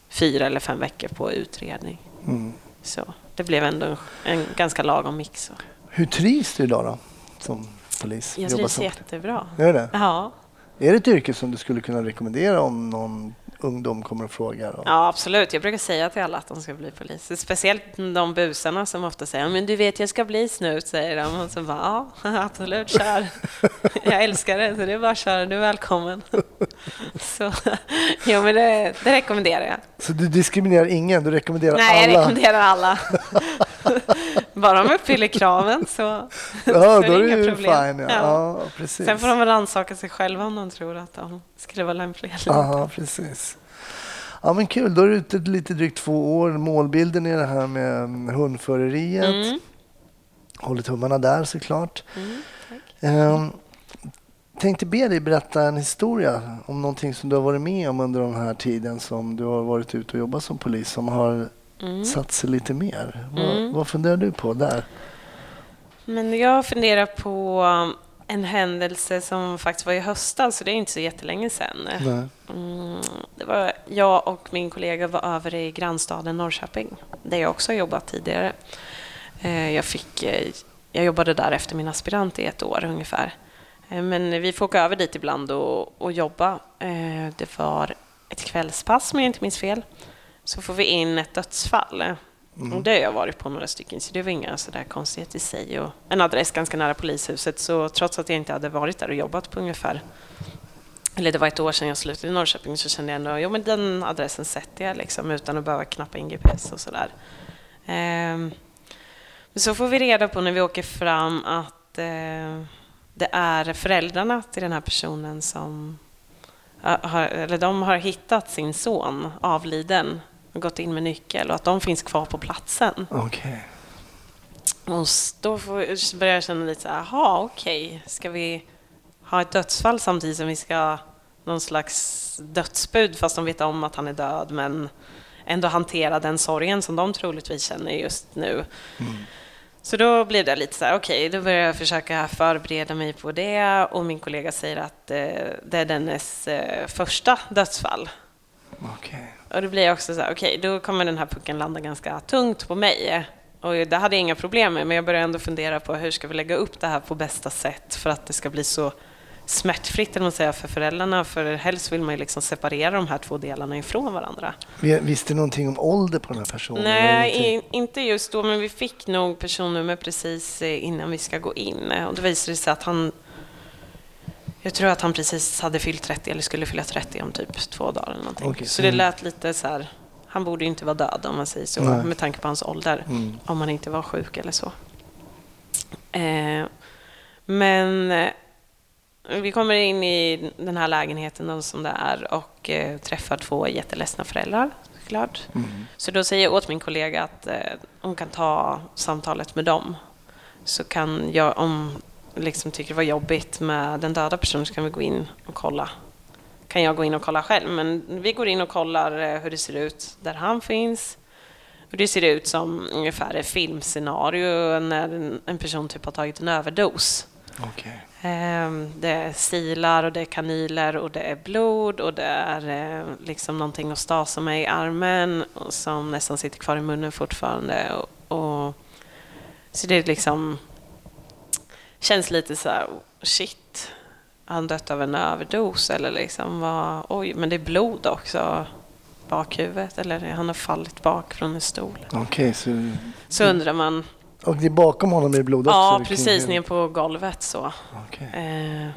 fyra eller fem veckor på utredning. Mm. Så det blev ändå en, en ganska lagom mix. Hur trivs du idag då? Som polis? Jag trivs jättebra. Är det? Ja, Är det ett yrke som du skulle kunna rekommendera om någon ungdom kommer och frågar? Ja, absolut. Jag brukar säga till alla att de ska bli poliser. Speciellt de busarna som ofta säger men du vet, jag ska bli snut, säger de. Och så bara, ja, *laughs* absolut, kör. *laughs* Jag älskar det, så det är bara att köra. Du är välkommen. *laughs* Så, jo, men det, det rekommenderar jag. Så du diskriminerar ingen? Du rekommenderar Nej, jag alla? rekommenderar alla. Bara de uppfyller kraven så, Ja, *laughs* så då är det inga ju problem. fine. Ja. Ja, precis. Sen får de väl rannsaka sig själva om de tror att de skulle vara lämpliga. Aha, precis. Ja, men kul. Då är du ute lite drygt två år. Målbilden är det här med mm, hundföreriet. Mm. Håller tummarna där såklart. Mm, Ehm, tänkte be dig berätta en historia om någonting som du har varit med om under den här tiden som du har varit ute och jobbat som polis som har Mm. satt sig lite mer. Vad, Mm. vad funderar du på där? Men jag funderar på um, en händelse som faktiskt var i höstas, så det är inte så jättelänge sedan. Mm, det var jag och min kollega var över i grannstaden Norrköping, där jag också har jobbat tidigare. Eh, Jag, fick, eh, jag jobbade där efter min aspirant i ett år ungefär. Eh, Men vi får åka över dit ibland och, och jobba. Det var ett kvällspass, om jag inte minns fel. Så får vi in ett dödsfall. Och det har jag varit på några stycken, så det var inga sådär konstigheter i sig. Och en adress ganska nära polishuset, så trots att jag inte hade varit där och jobbat på ungefär eller det var ett år sedan jag slutade i Norrköping så kände jag ändå, jo men den adressen sätter jag liksom utan att behöva knappa in GPS och sådär. Ehm, men så får vi reda på när vi åker fram att eh, det är föräldrarna till den här personen som har, eller de har hittat sin son avliden och gått in med nyckel och att de finns kvar på platsen. Okej. Och då börjar jag känna lite så här, jaha okej, ska vi ha ett dödsfall samtidigt som vi ska ha någon slags dödsbud fast de vet om att han är död men ändå hantera den sorgen som de troligtvis känner just nu. Så då blir det lite så här, okej, då börjar jag försöka förbereda mig på det och min kollega säger att eh, det är dennes eh, första dödsfall. Okej. Och då blir jag också så här, okej, då kommer den här pucken landa ganska tungt på mig. Och det hade jag inga problem med, men jag började ändå fundera på hur ska vi lägga upp det här på bästa sätt för att det ska bli så smärtfritt eller man säger, för föräldrarna. För helst vill man ju liksom separera de här två delarna ifrån varandra. Vi- Visste du någonting om ålder på den här personen? Nej, inte just då, men vi fick nog personnummer precis eh, innan vi ska gå in. Och då visade det sig att han... Jag tror att han precis hade fyllt 30 eller skulle fylla 30 om typ två dagar eller någonting. Okej, så det mm. lät lite så här... Han borde ju inte vara död om man säger så, Nej. med tanke på hans ålder. Mm. Om han inte var sjuk eller så. Eh, men eh, Vi kommer in i den här lägenheten och som det är och eh, träffar två jätteledsna föräldrar såklart. Så då säger jag åt min kollega att eh, hon kan ta samtalet med dem. Så kan jag, om liksom tycker det var jobbigt med den döda personen så kan vi gå in och kolla. Kan jag gå in och kolla själv, men vi går in och kollar eh, hur det ser ut där han finns. Och det ser ut som ungefär ett filmscenario när en- person typ har tagit en överdos. Okej. Ehm, Det är silar och det är kanyler och det är blod och det är eh, liksom någonting att stasa med i armen och som nästan sitter kvar i munnen fortfarande. Och, och, så det är liksom känns lite så här, shit, har han dött av en överdos eller liksom vad, oj, men det är blod också bakhuvudet eller han har fallit bak från en stol. Okej, så... Så undrar man, Och det är bakom honom är blod också? ja precis, ner på golvet så. Okej. Eh,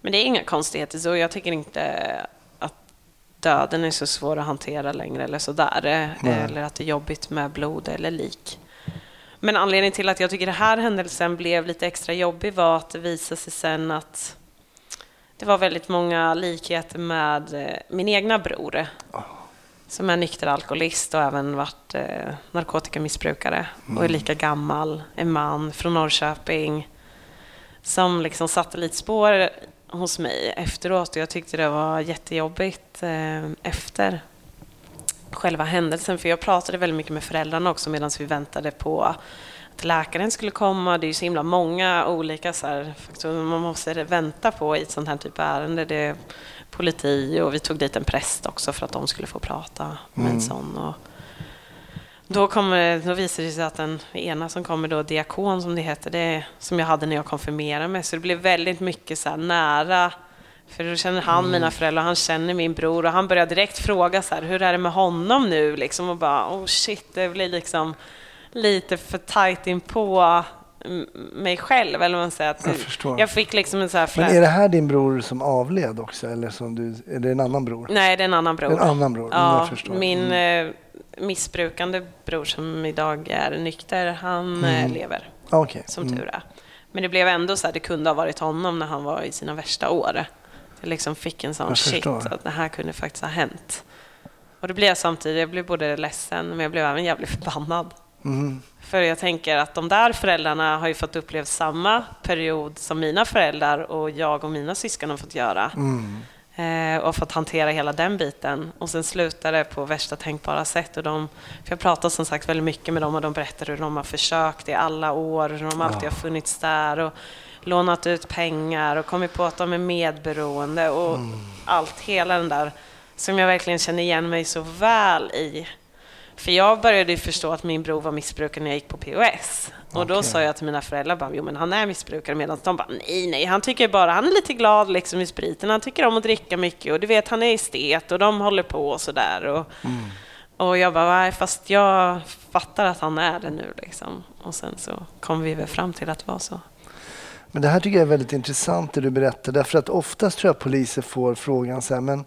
Men det är inga konstigheter så. Jag tycker inte att döden är så svår att hantera längre eller sådär. Nej. Eller att det är jobbigt med blod eller lik. Men anledningen till att jag tycker den här händelsen blev lite extra jobbig var att det visade sig sen att det var väldigt många likheter med eh, min egna bror. Som är nykter alkoholist och även varit eh, narkotikamissbrukare och är lika gammal, en man från Norrköping som liksom satte lite spår hos mig efteråt och jag tyckte det var jättejobbigt eh, efter själva händelsen för jag pratade väldigt mycket med föräldrarna också medan vi väntade på att läkaren skulle komma. Det är ju så himla många olika så här, man måste vänta på i ett sånt här typ av ärende. Det är politi och vi tog dit en präst också för att de skulle få prata med en sån. Och då, kommer, då visar det sig att den ena som kommer då, diakon som det heter, det som jag hade när jag konfirmerade mig. Så det blev väldigt mycket så nära. För då känner han mina föräldrar, han känner min bror och han börjar direkt fråga så här, hur är det med honom nu liksom? Och bara, oh shit, det blir liksom lite för tajt in på mm, mig själv, eller man säger. Att Jag förstår. jag fick liksom en så här Men är det här din bror som avled också? Eller som du, är det en annan bror? Nej, det är en annan bror. En annan bror, mm, Ja, min eh, missbrukande bror som idag är nykter, han eh, lever, Okej. som mm. tur är. Men det blev ändå så här, det kunde ha varit honom när han var i sina värsta år. Jag liksom fick en sån Jag shit, förstår. att det här kunde faktiskt ha hänt. Och det blev jag samtidigt, jag blev både ledsen, men jag blev även jävligt förbannad. Mm. För jag tänker att de där föräldrarna har ju fått uppleva samma period som mina föräldrar och jag och mina syskon har fått göra. Mm. Eh, och fått hantera hela den biten. Och sen slutar det på värsta tänkbara sätt. Och de, för jag pratar som sagt väldigt mycket med dem och de berättar hur de har försökt i alla år, hur de alltid har funnits där och lånat ut pengar och kommit på att de är medberoende och allt, hela den där som jag verkligen känner igen mig så väl i. För jag började ju förstå att min bror var missbrukare när jag gick på POS. Och då Okej. sa jag till mina föräldrar bara, jo men han är missbrukare. Medan de bara, nej nej, han tycker bara, han är lite glad liksom i spriten. Han tycker om att dricka mycket och du vet, han är estet och de håller på och sådär. Och, och jag bara, nej fast jag fattar att han är det nu liksom. Och sen så kom vi väl fram till att det var så. Men det här tycker jag är väldigt intressant det du berättar. Därför att oftast tror jag poliser får frågan så här, men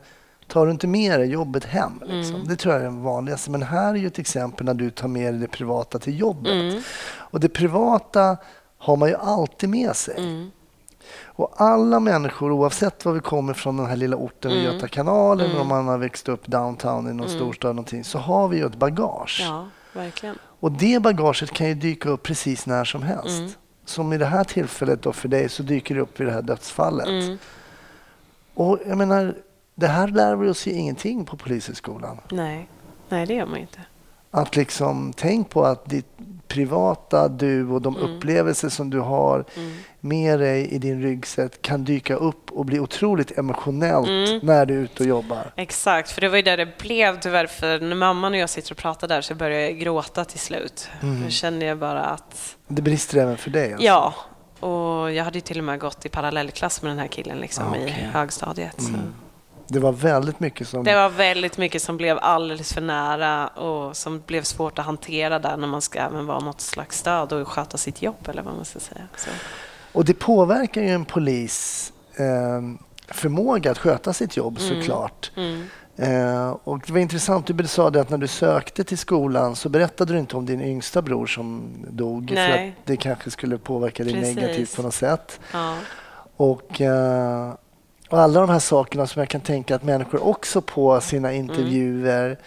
tar du inte med dig jobbet hem? Liksom? Mm. Det tror jag är den vanligaste. Men här är ju ett exempel när du tar med dig det privata till jobbet. Mm. Och det privata har man ju alltid med sig. Mm. Och alla människor, oavsett var vi kommer från den här lilla orten vid Mm. Göta kanal eller om man har växt upp downtown i någon storstad eller någonting, så har vi ju ett bagage. Ja, verkligen. Och det bagaget kan ju dyka upp precis när som helst. Mm. Som i det här tillfället då för dig så dyker det upp vid det här dödsfallet. Mm. Och jag menar, det här lär vi oss ju ingenting på Polishögskolan. Nej. nej, det gör man inte. Att liksom, tänk på att ditt privata du och de upplevelser som du har med dig i din ryggsäck kan dyka upp och bli otroligt emotionellt när du är ute och jobbar. Exakt, för det var ju där det blev tyvärr. För när mamman och jag sitter och pratar där så börjar jag gråta till slut. Då kände jag bara att, Det brister även för dig? Alltså. ja. Och jag hade ju till och med gått i parallellklass med den här killen liksom, Ah, i högstadiet. Så. Det var väldigt mycket som... Det var väldigt mycket som blev alldeles för nära och som blev svårt att hantera där när man ska även vara något slags stöd och sköta sitt jobb eller vad man ska säga. Så. Och det påverkar ju en polis eh, förmåga att sköta sitt jobb såklart. Mm. Eh, och det var intressant, du sa det att när du sökte till skolan så berättade du inte om din yngsta bror som dog. För Nej. att det kanske skulle påverka dig negativt på något sätt. Ja. Och, eh, och alla de här sakerna som jag kan tänka att människor också på sina intervjuer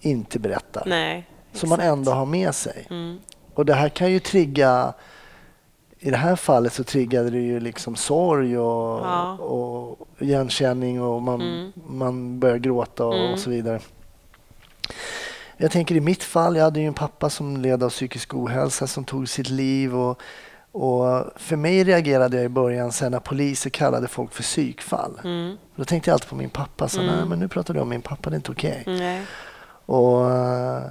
inte berättar. Nej. som man ändå har med sig. Mm. Och det här kan ju trigga... I det här fallet så triggade det ju liksom sorg och, Ja. och igenkänning och man, Mm. man börjar gråta och, Mm. och så vidare. Jag tänker i mitt fall, jag hade ju en pappa som led av psykisk ohälsa som tog sitt liv. Och, och för mig reagerade jag i början sen när poliser kallade folk för psykfall. Mm. Då tänkte jag alltid på min pappa. Så, Mm. Nej, men nu pratar du om min pappa, det är inte okej. Nej. Och eh,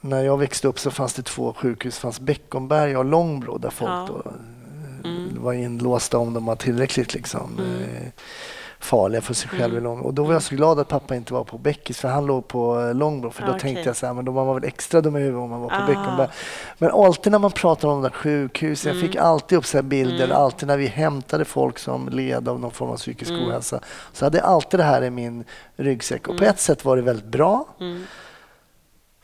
när jag växte upp så fanns det två sjukhus. Det fanns Beckomberga och Långbro där folk Ja. då, eh, Mm. var inlåsta om de var tillräckligt liksom, eh, farliga för sig själv. Mm. Och då var jag så glad att pappa inte var på Beckis för han låg på Långbro. För då Ah, okej. tänkte jag så här, men då var man väl extra dum i huvudet om man var på Ah. Beckomberga. Men alltid när man pratar om de där sjukhusen, jag fick alltid upp så här bilder, Mm. alltid när vi hämtade folk som led av någon form av psykisk Mm. ohälsa. Så hade jag alltid det här i min ryggsäck. Och på ett sätt var det väldigt bra. Mm.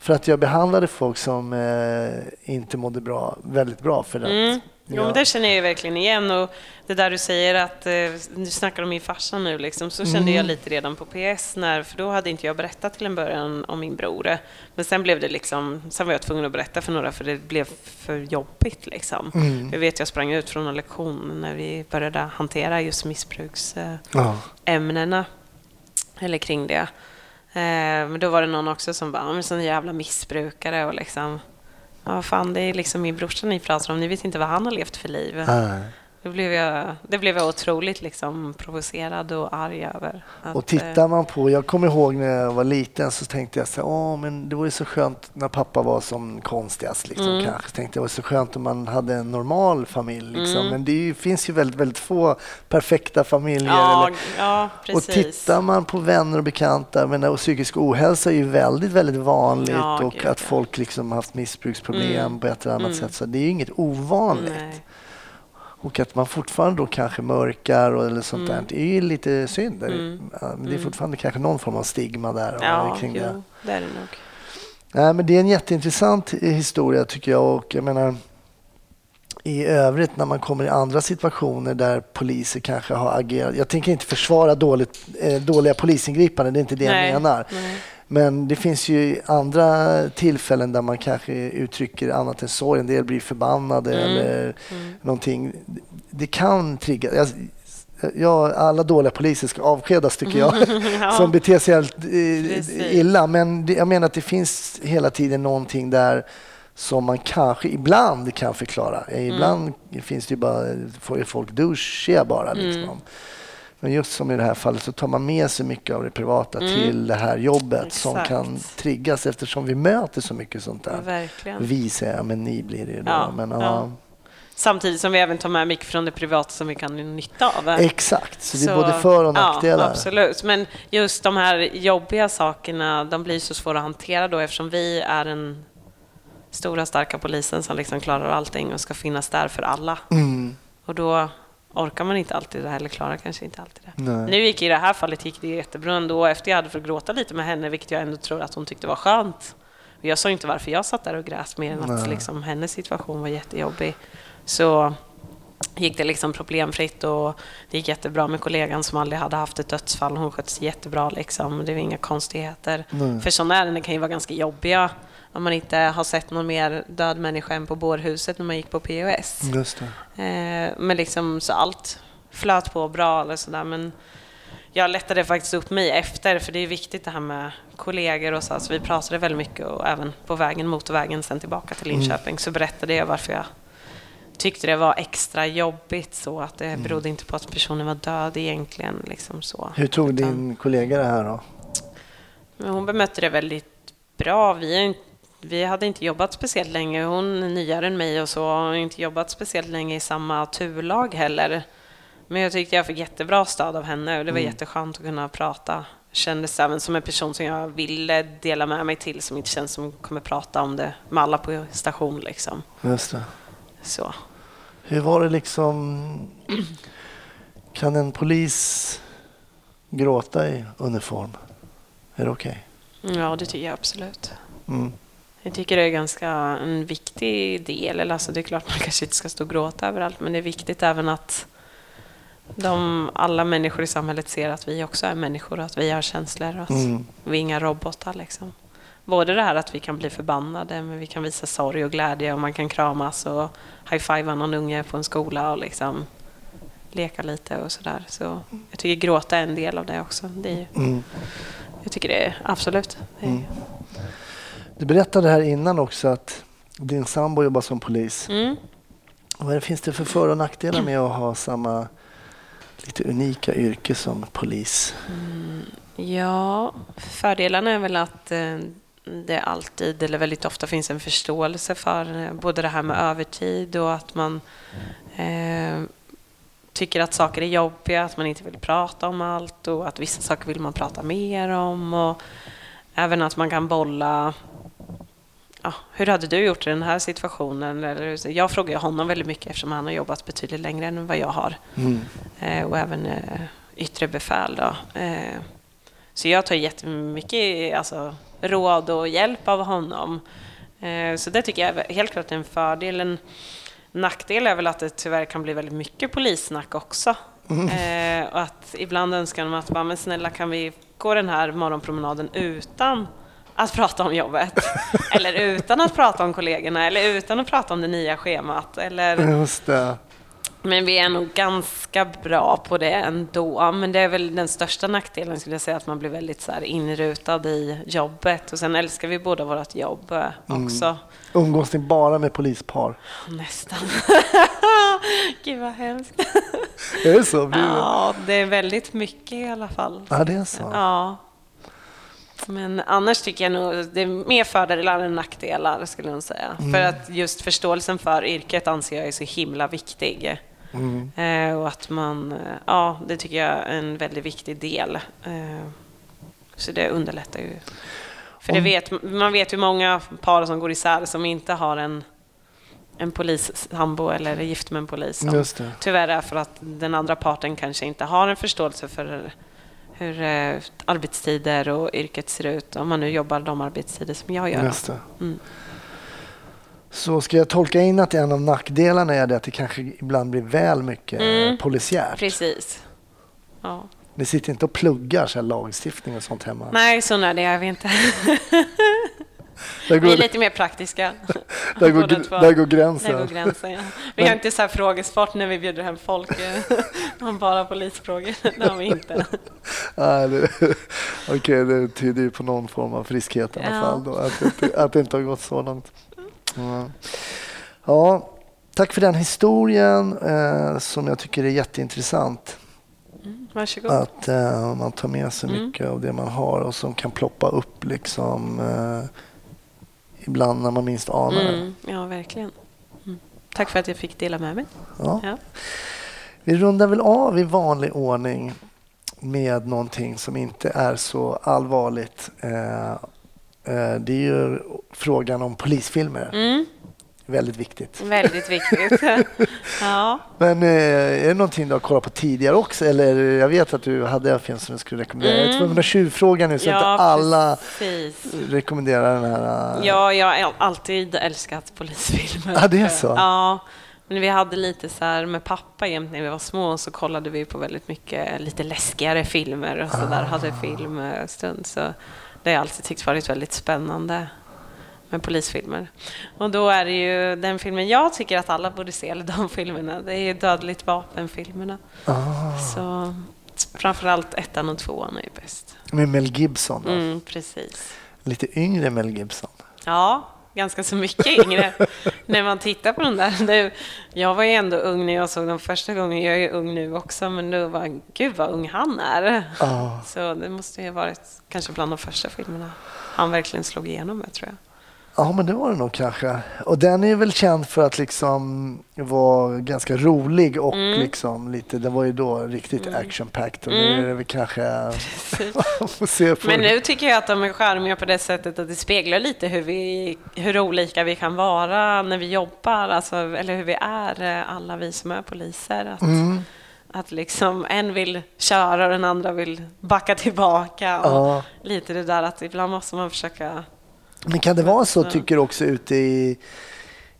För att jag behandlade folk som eh, inte mådde bra väldigt bra. För att, Jo, ja. men det känner jag ju verkligen igen. Och det där du säger att eh, du snackar om min farsa nu, liksom, så kände Mm. jag lite redan på PS, när, för då hade inte jag berättat till en början om min bror. Men sen blev det liksom, sen var jag tvungen att berätta för några för det blev för jobbigt. Liksom. Mm. Jag vet, jag sprang ut från en lektion när vi började hantera just missbruksämnena, Ja. eller kring det. Eh, men då var det någon också som bara, "Ja, men sån jävla missbrukare och liksom, ja fan det är liksom min brorsa ni pratar om, ni vet inte vad han har levt för liv. Nej. Det blev jag, det blev jag otroligt liksom provocerad och arg över. Att, Och tittar man på, jag kommer ihåg när jag var liten så tänkte jag så åh men det vore så skönt när pappa var som konstigast liksom Mm. kanske. Tänkte det var så skönt om man hade en normal familj liksom. Mm. Men det ju, finns ju väldigt, väldigt få perfekta familjer. ja, eller, ja, och precis. tittar man på vänner och bekanta, men och psykisk ohälsa är ju väldigt, väldigt vanligt Ja, och gud, att folk liksom haft missbruksproblem Mm. på ett eller annat Mm. sätt. Så det är ju inget ovanligt. Nej. Och att man fortfarande då kanske mörkar och eller sånt Mm. där, det är ju lite synd. Mm. Ja, Men det är Mm. fortfarande kanske någon form av stigma där Ja, kring jo, det. det är det nog. Nej, men det är en jätteintressant historia tycker jag och jag menar i övrigt när man kommer i andra situationer där poliser kanske har agerat. Jag tänker inte försvara dåligt, eh, dåliga polisingripanden, det är inte det Nej, jag menar. nej. Men det finns ju andra tillfällen där man kanske uttrycker annat än sorg. En del blir förbannade Mm. eller Mm. någonting. Det kan trigga. Jag, ja, alla dåliga poliser ska avskedas tycker jag. *laughs* Ja. Som beter sig helt eh, illa. Men det, jag menar att det finns hela tiden någonting där som man kanske ibland kan förklara. Eh, Mm. Ibland finns det ju bara, får folk duschiga bara. Liksom. Mm. Men just som i det här fallet så tar man med sig mycket av det privata Mm. till det här jobbet som Exakt. kan triggas eftersom vi möter så mycket sånt Ja, där. verkligen. Vi säger jag, men ni blir det ju då. Ja, men, ja. ja. Samtidigt som vi även tar med mycket från det privata som vi kan ha nytta av. Exakt, så det är både för och nackdelar. Ja, absolut. Men just de här jobbiga sakerna, de blir så svåra att hantera då eftersom vi är den stora starka polisen som liksom klarar allting och ska finnas där för alla. Mm. Och då orkar man inte alltid det, eller klarar kanske inte alltid det. Nej. Nu gick i det här fallet gick det jättebra ändå efter jag hade fått gråta lite med henne, vilket jag ändå tror att hon tyckte var skönt. Jag sa inte varför jag satt där och grät mer än att liksom, hennes situation var jättejobbig. Så gick det liksom problemfritt och det gick jättebra med kollegan som aldrig hade haft ett dödsfall. Hon skötte sig jättebra. Liksom. Det var inga konstigheter. Nej. För sådana ärenden kan ju vara ganska jobbiga om man inte har sett någon mer död människa än på bårhuset när man gick på POS. Just det. Eh, men liksom så allt flöt på bra eller sådär. Men jag lättade faktiskt upp mig efter för det är viktigt det här med kollegor och så. så vi pratade väldigt mycket och även på vägen, motorvägen sen tillbaka till Linköping så berättade jag varför jag tyckte det var extra jobbigt så att det berodde inte på att personen var död egentligen. Liksom så. Hur tog Utan- din kollega det här då? hon bemötte det väldigt bra. Vi, är inte, vi hade inte jobbat speciellt länge. Hon är nyare än mig och så har inte jobbat speciellt länge i samma turlag heller. Men jag tyckte jag fick jättebra stöd av henne och det var jätteskönt att kunna prata. Kändes även som en person som jag ville dela med mig till som inte känns som kommer prata om det med alla på station. Liksom. Just det. Så. Hur var det liksom... Kan en polis gråta i uniform? Är det okej? Ja, det tycker jag absolut. Mm. Jag tycker det är ganska en viktig del. Eller alltså det är klart man *laughs* kanske inte ska stå och gråta överallt, men det är viktigt även att De, alla människor i samhället ser att vi också är människor och att vi har känslor och att Mm. vi är inga robotar. Liksom. Både det här att vi kan bli förbannade, men vi kan visa sorg och glädje och man kan kramas och high-fivea någon unge på en skola och liksom leka lite och sådär. Så jag tycker gråta är en del av det också. Det är, ju- Mm. jag tycker det är absolut. Det är, Du berättade här innan också att din sambo jobbar som polis. mm. Vad finns det för för och nackdelar med att ha samma lite unika yrke som polis? Ja, fördelarna är väl att eh, det alltid, eller väldigt ofta, finns en förståelse för eh, både det här med övertid och att man eh, tycker att saker är jobbiga, att man inte vill prata om allt och att vissa saker vill man prata mer om. Och även att man kan bolla Ja, hur hade du gjort i den här situationen? Eller, jag frågar honom väldigt mycket eftersom han har jobbat betydligt längre än vad jag har Mm. eh, och även eh, yttre befäl. Då. Eh, så jag tar jättemycket alltså, råd och hjälp av honom. Eh, så det tycker jag är helt klart en fördel. En nackdel är väl att det tyvärr kan bli väldigt mycket polissnack också. Eh, och att ibland önskar man att bara, men snälla kan vi gå den här morgonpromenaden utan att prata om jobbet? *laughs* eller utan att prata om kollegorna? Eller utan att prata om det nya schemat? Eller Just det. men vi är nog ganska bra på det ändå. Men det är väl den största nackdelen skulle jag säga, att man blir väldigt så här inrutad i jobbet. Och sen älskar vi båda vårt jobb eh, också. Umgås ni bara med polispar? Nästan. *laughs* Gud vad hemskt. Är det så? Blir? Ja, det är väldigt mycket i alla fall. Ja, det är så. Ja. Men annars tycker jag nog det är mer fördelar än nackdelar skulle jag säga. För att just förståelsen för yrket anser jag är så himla viktig. Mm. Eh, och att man, eh, ja, det tycker jag är en väldigt viktig del. Eh, så det underlättar ju. För det vet, man vet ju många par som går isär som inte har en, en polissambo eller är gift med en polis. Som. Tyvärr är för att den andra parten kanske inte har en förståelse för hur eh, arbetstider och yrket ser ut. Om man nu jobbar de arbetstider som jag gör. Just. Mm. Så ska jag tolka in att en av nackdelarna är det att det kanske ibland blir väl mycket Mm. polisiärt? Precis. Ja. Ni sitter inte och pluggar så lagstiftning och sånt hemma? Nej, så nördiga är vi inte. *laughs* Där Vi går, är lite mer praktiska. *laughs* där går, där går gränsen. Där går gränsen, ja. *laughs* Vi har inte så här frågesport när vi bjuder hem folk eh, *laughs* om bara polisfrågor. Det har vi inte. Okej, det tyder ju på någon form av friskhet i alla Ja. fall. Då, att, det inte- att det inte har gått så långt. Ja. ja, tack för den historien eh, som jag tycker är jätteintressant. Varsågod. Att eh, man tar med sig Mm. mycket av det man har och som kan ploppa upp liksom eh, ibland när man minst anar det. Mm, ja, verkligen. Mm. Tack för att jag fick dela med mig. Ja. Ja. Vi rundar väl av i vanlig ordning med någonting som inte är så allvarligt. Eh, eh, det är ju frågan om polisfilmer. Mm, Väldigt viktigt. väldigt viktigt. *laughs* ja. Men eh, är det någonting du har kollat på tidigare också? Eller jag vet att du hade en film som du skulle rekommendera. Jag är Mm. tvungen att tjuvfråga nu så ja, inte alla precis. rekommenderar den här. eh, Ja, jag har alltid älskat polisfilmer. Ja, det är så? Ja. Men vi hade lite så här med pappa jämt när vi var små så kollade vi på väldigt mycket lite läskigare filmer och så där hade filmstund. Så det har jag alltid tyckt varit väldigt spännande med polisfilmer. Och då är det ju den filmen jag tycker att alla borde se, eller de filmerna, det är ju Dödligt vapen-filmerna. Ah, Så framförallt ettan och tvåan är ju bäst. med Mel Gibson. Då. Mm, precis. Lite yngre Mel Gibson. Ja, ganska så mycket yngre. när man tittar på den där. Det, jag var ju ändå ung när jag såg den första gången. Jag är ju ung nu också, men då var gud vad ung han är. Ah. Så det måste ju ha varit kanske bland de första filmerna han verkligen slog igenom med, tror jag. Ja, men det var det nog kanske. Och den är väl känd för att liksom vara ganska rolig och Mm. liksom lite, den var ju då riktigt action-packed och Mm. nu är det väl kanske, *laughs* Men det. nu tycker jag att de är charmiga på det sättet att det speglar lite hur, vi, hur olika vi kan vara när vi jobbar, alltså, eller hur vi är, eh, alla vi som är poliser. Att, Mm. att liksom en vill köra och den andra vill backa tillbaka. Och Ja. Lite det där att ibland måste man försöka... Men kan det vara så, tycker du också ute i,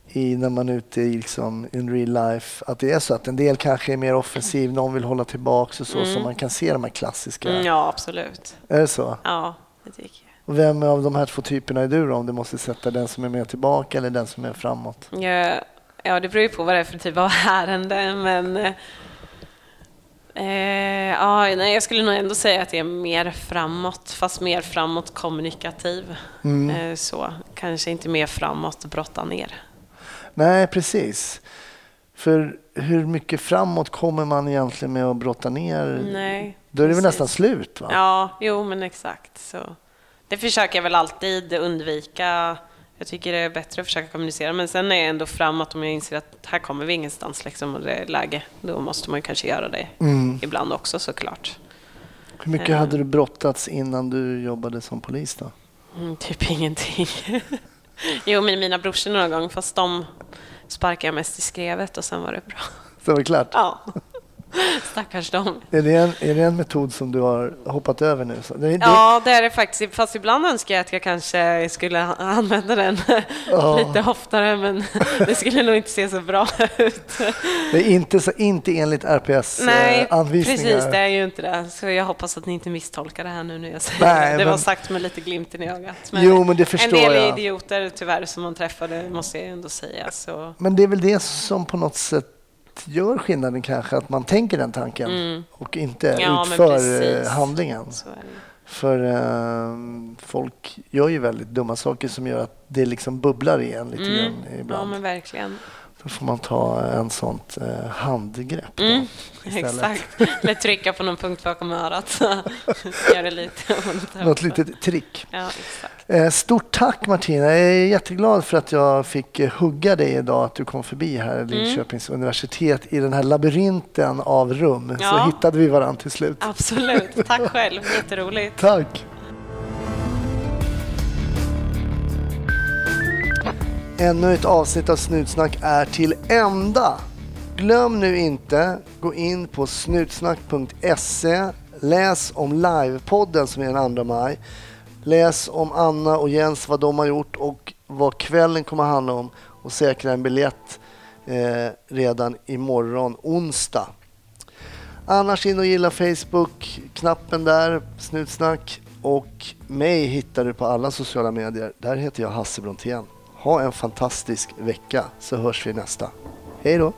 i när man är ute i liksom, in real life. Att det är så att en del kanske är mer offensiv, någon vill hålla tillbaka och så, så man kan se de här klassiska. Mm, ja, absolut. Är det så? Ja, det tycker jag. Och vem av de här två typerna är du då? Om du måste sätta den som är mer tillbaka eller den som är framåt? Ja, ja, det beror ju på vad det är för typ av *laughs* ärende, men... Eh, ja, nej, jag skulle nog ändå säga att det är mer framåt, fast mer framåt kommunikativ. Eh, så, kanske inte mer framåt brotta ner. Nej, precis. För hur mycket framåt kommer man egentligen med att brotta ner? Nej, Då är det väl nästan slut? Va? Ja, jo men exakt. Så. Det försöker jag väl alltid undvika. Jag tycker det är bättre att försöka kommunicera, men sen är jag ändå framåt om jag inser att här kommer vi ingenstans liksom, och det är läge. Då måste man kanske göra det Mm. ibland också såklart. Hur mycket hade du brottats innan du jobbade som polis då? Mm, typ ingenting. jo, men mina brorsor några gånger, fast de sparkade jag mest i skrevet och sen var det bra. Så var det klart? Ja, *laughs* stackars dem. Är, det en, är det en metod som du har hoppat över nu? Det, det, Ja, det är det faktiskt. Fast ibland önskar jag att jag kanske skulle använda den *laughs* Ja. lite oftare, men *laughs* det skulle nog inte se så bra ut. det är inte, så, inte enligt RPS Nej, eh, anvisningar? precis, det är ju inte det. Så jag hoppas att ni inte misstolkar det här nu när jag säger Nej, det. Det var men- sagt med lite glimten i ögat. Jo, men det förstår En del jag. idioter tyvärr som man träffade, måste jag ändå säga. Så. Men det är väl det som på något sätt gör skillnaden kanske, att man tänker den tanken och inte Mm. Ja, utför eh, handlingen. För eh, folk gör ju väldigt dumma saker som gör att det liksom bubblar igen lite Mm. grann Ja, ibland. men verkligen. Då får man ta en sånt eh, handgrepp. Mm, exakt. Eller trycka på någon punkt bakom örat. så *laughs* Gör det lite ont. Något litet trick. Ja. Eh, Stort tack Martina. Jag är jätteglad för att jag fick eh, hugga dig idag, att du kom förbi här Mm. i Linköpings universitet i den här labyrinten av rum. Så Ja. hittade vi varandra till slut. Absolut. Tack själv. Jätteroligt. Tack! Ännu ett avsnitt av Snutsnack är till ända. Glöm nu inte, gå in på snutsnack.se. Läs om livepodden som är den 2 maj. Läs om Anna och Jens, vad de har gjort och vad kvällen kommer att handla om. Och säkra en biljett eh, redan imorgon, onsdag. Annars in och gilla Facebook, knappen där, Snutsnack. Och mig hittar du på alla sociala medier. Där heter jag Hasse Brontén. Ha en fantastisk vecka så hörs vi nästa. Hej då!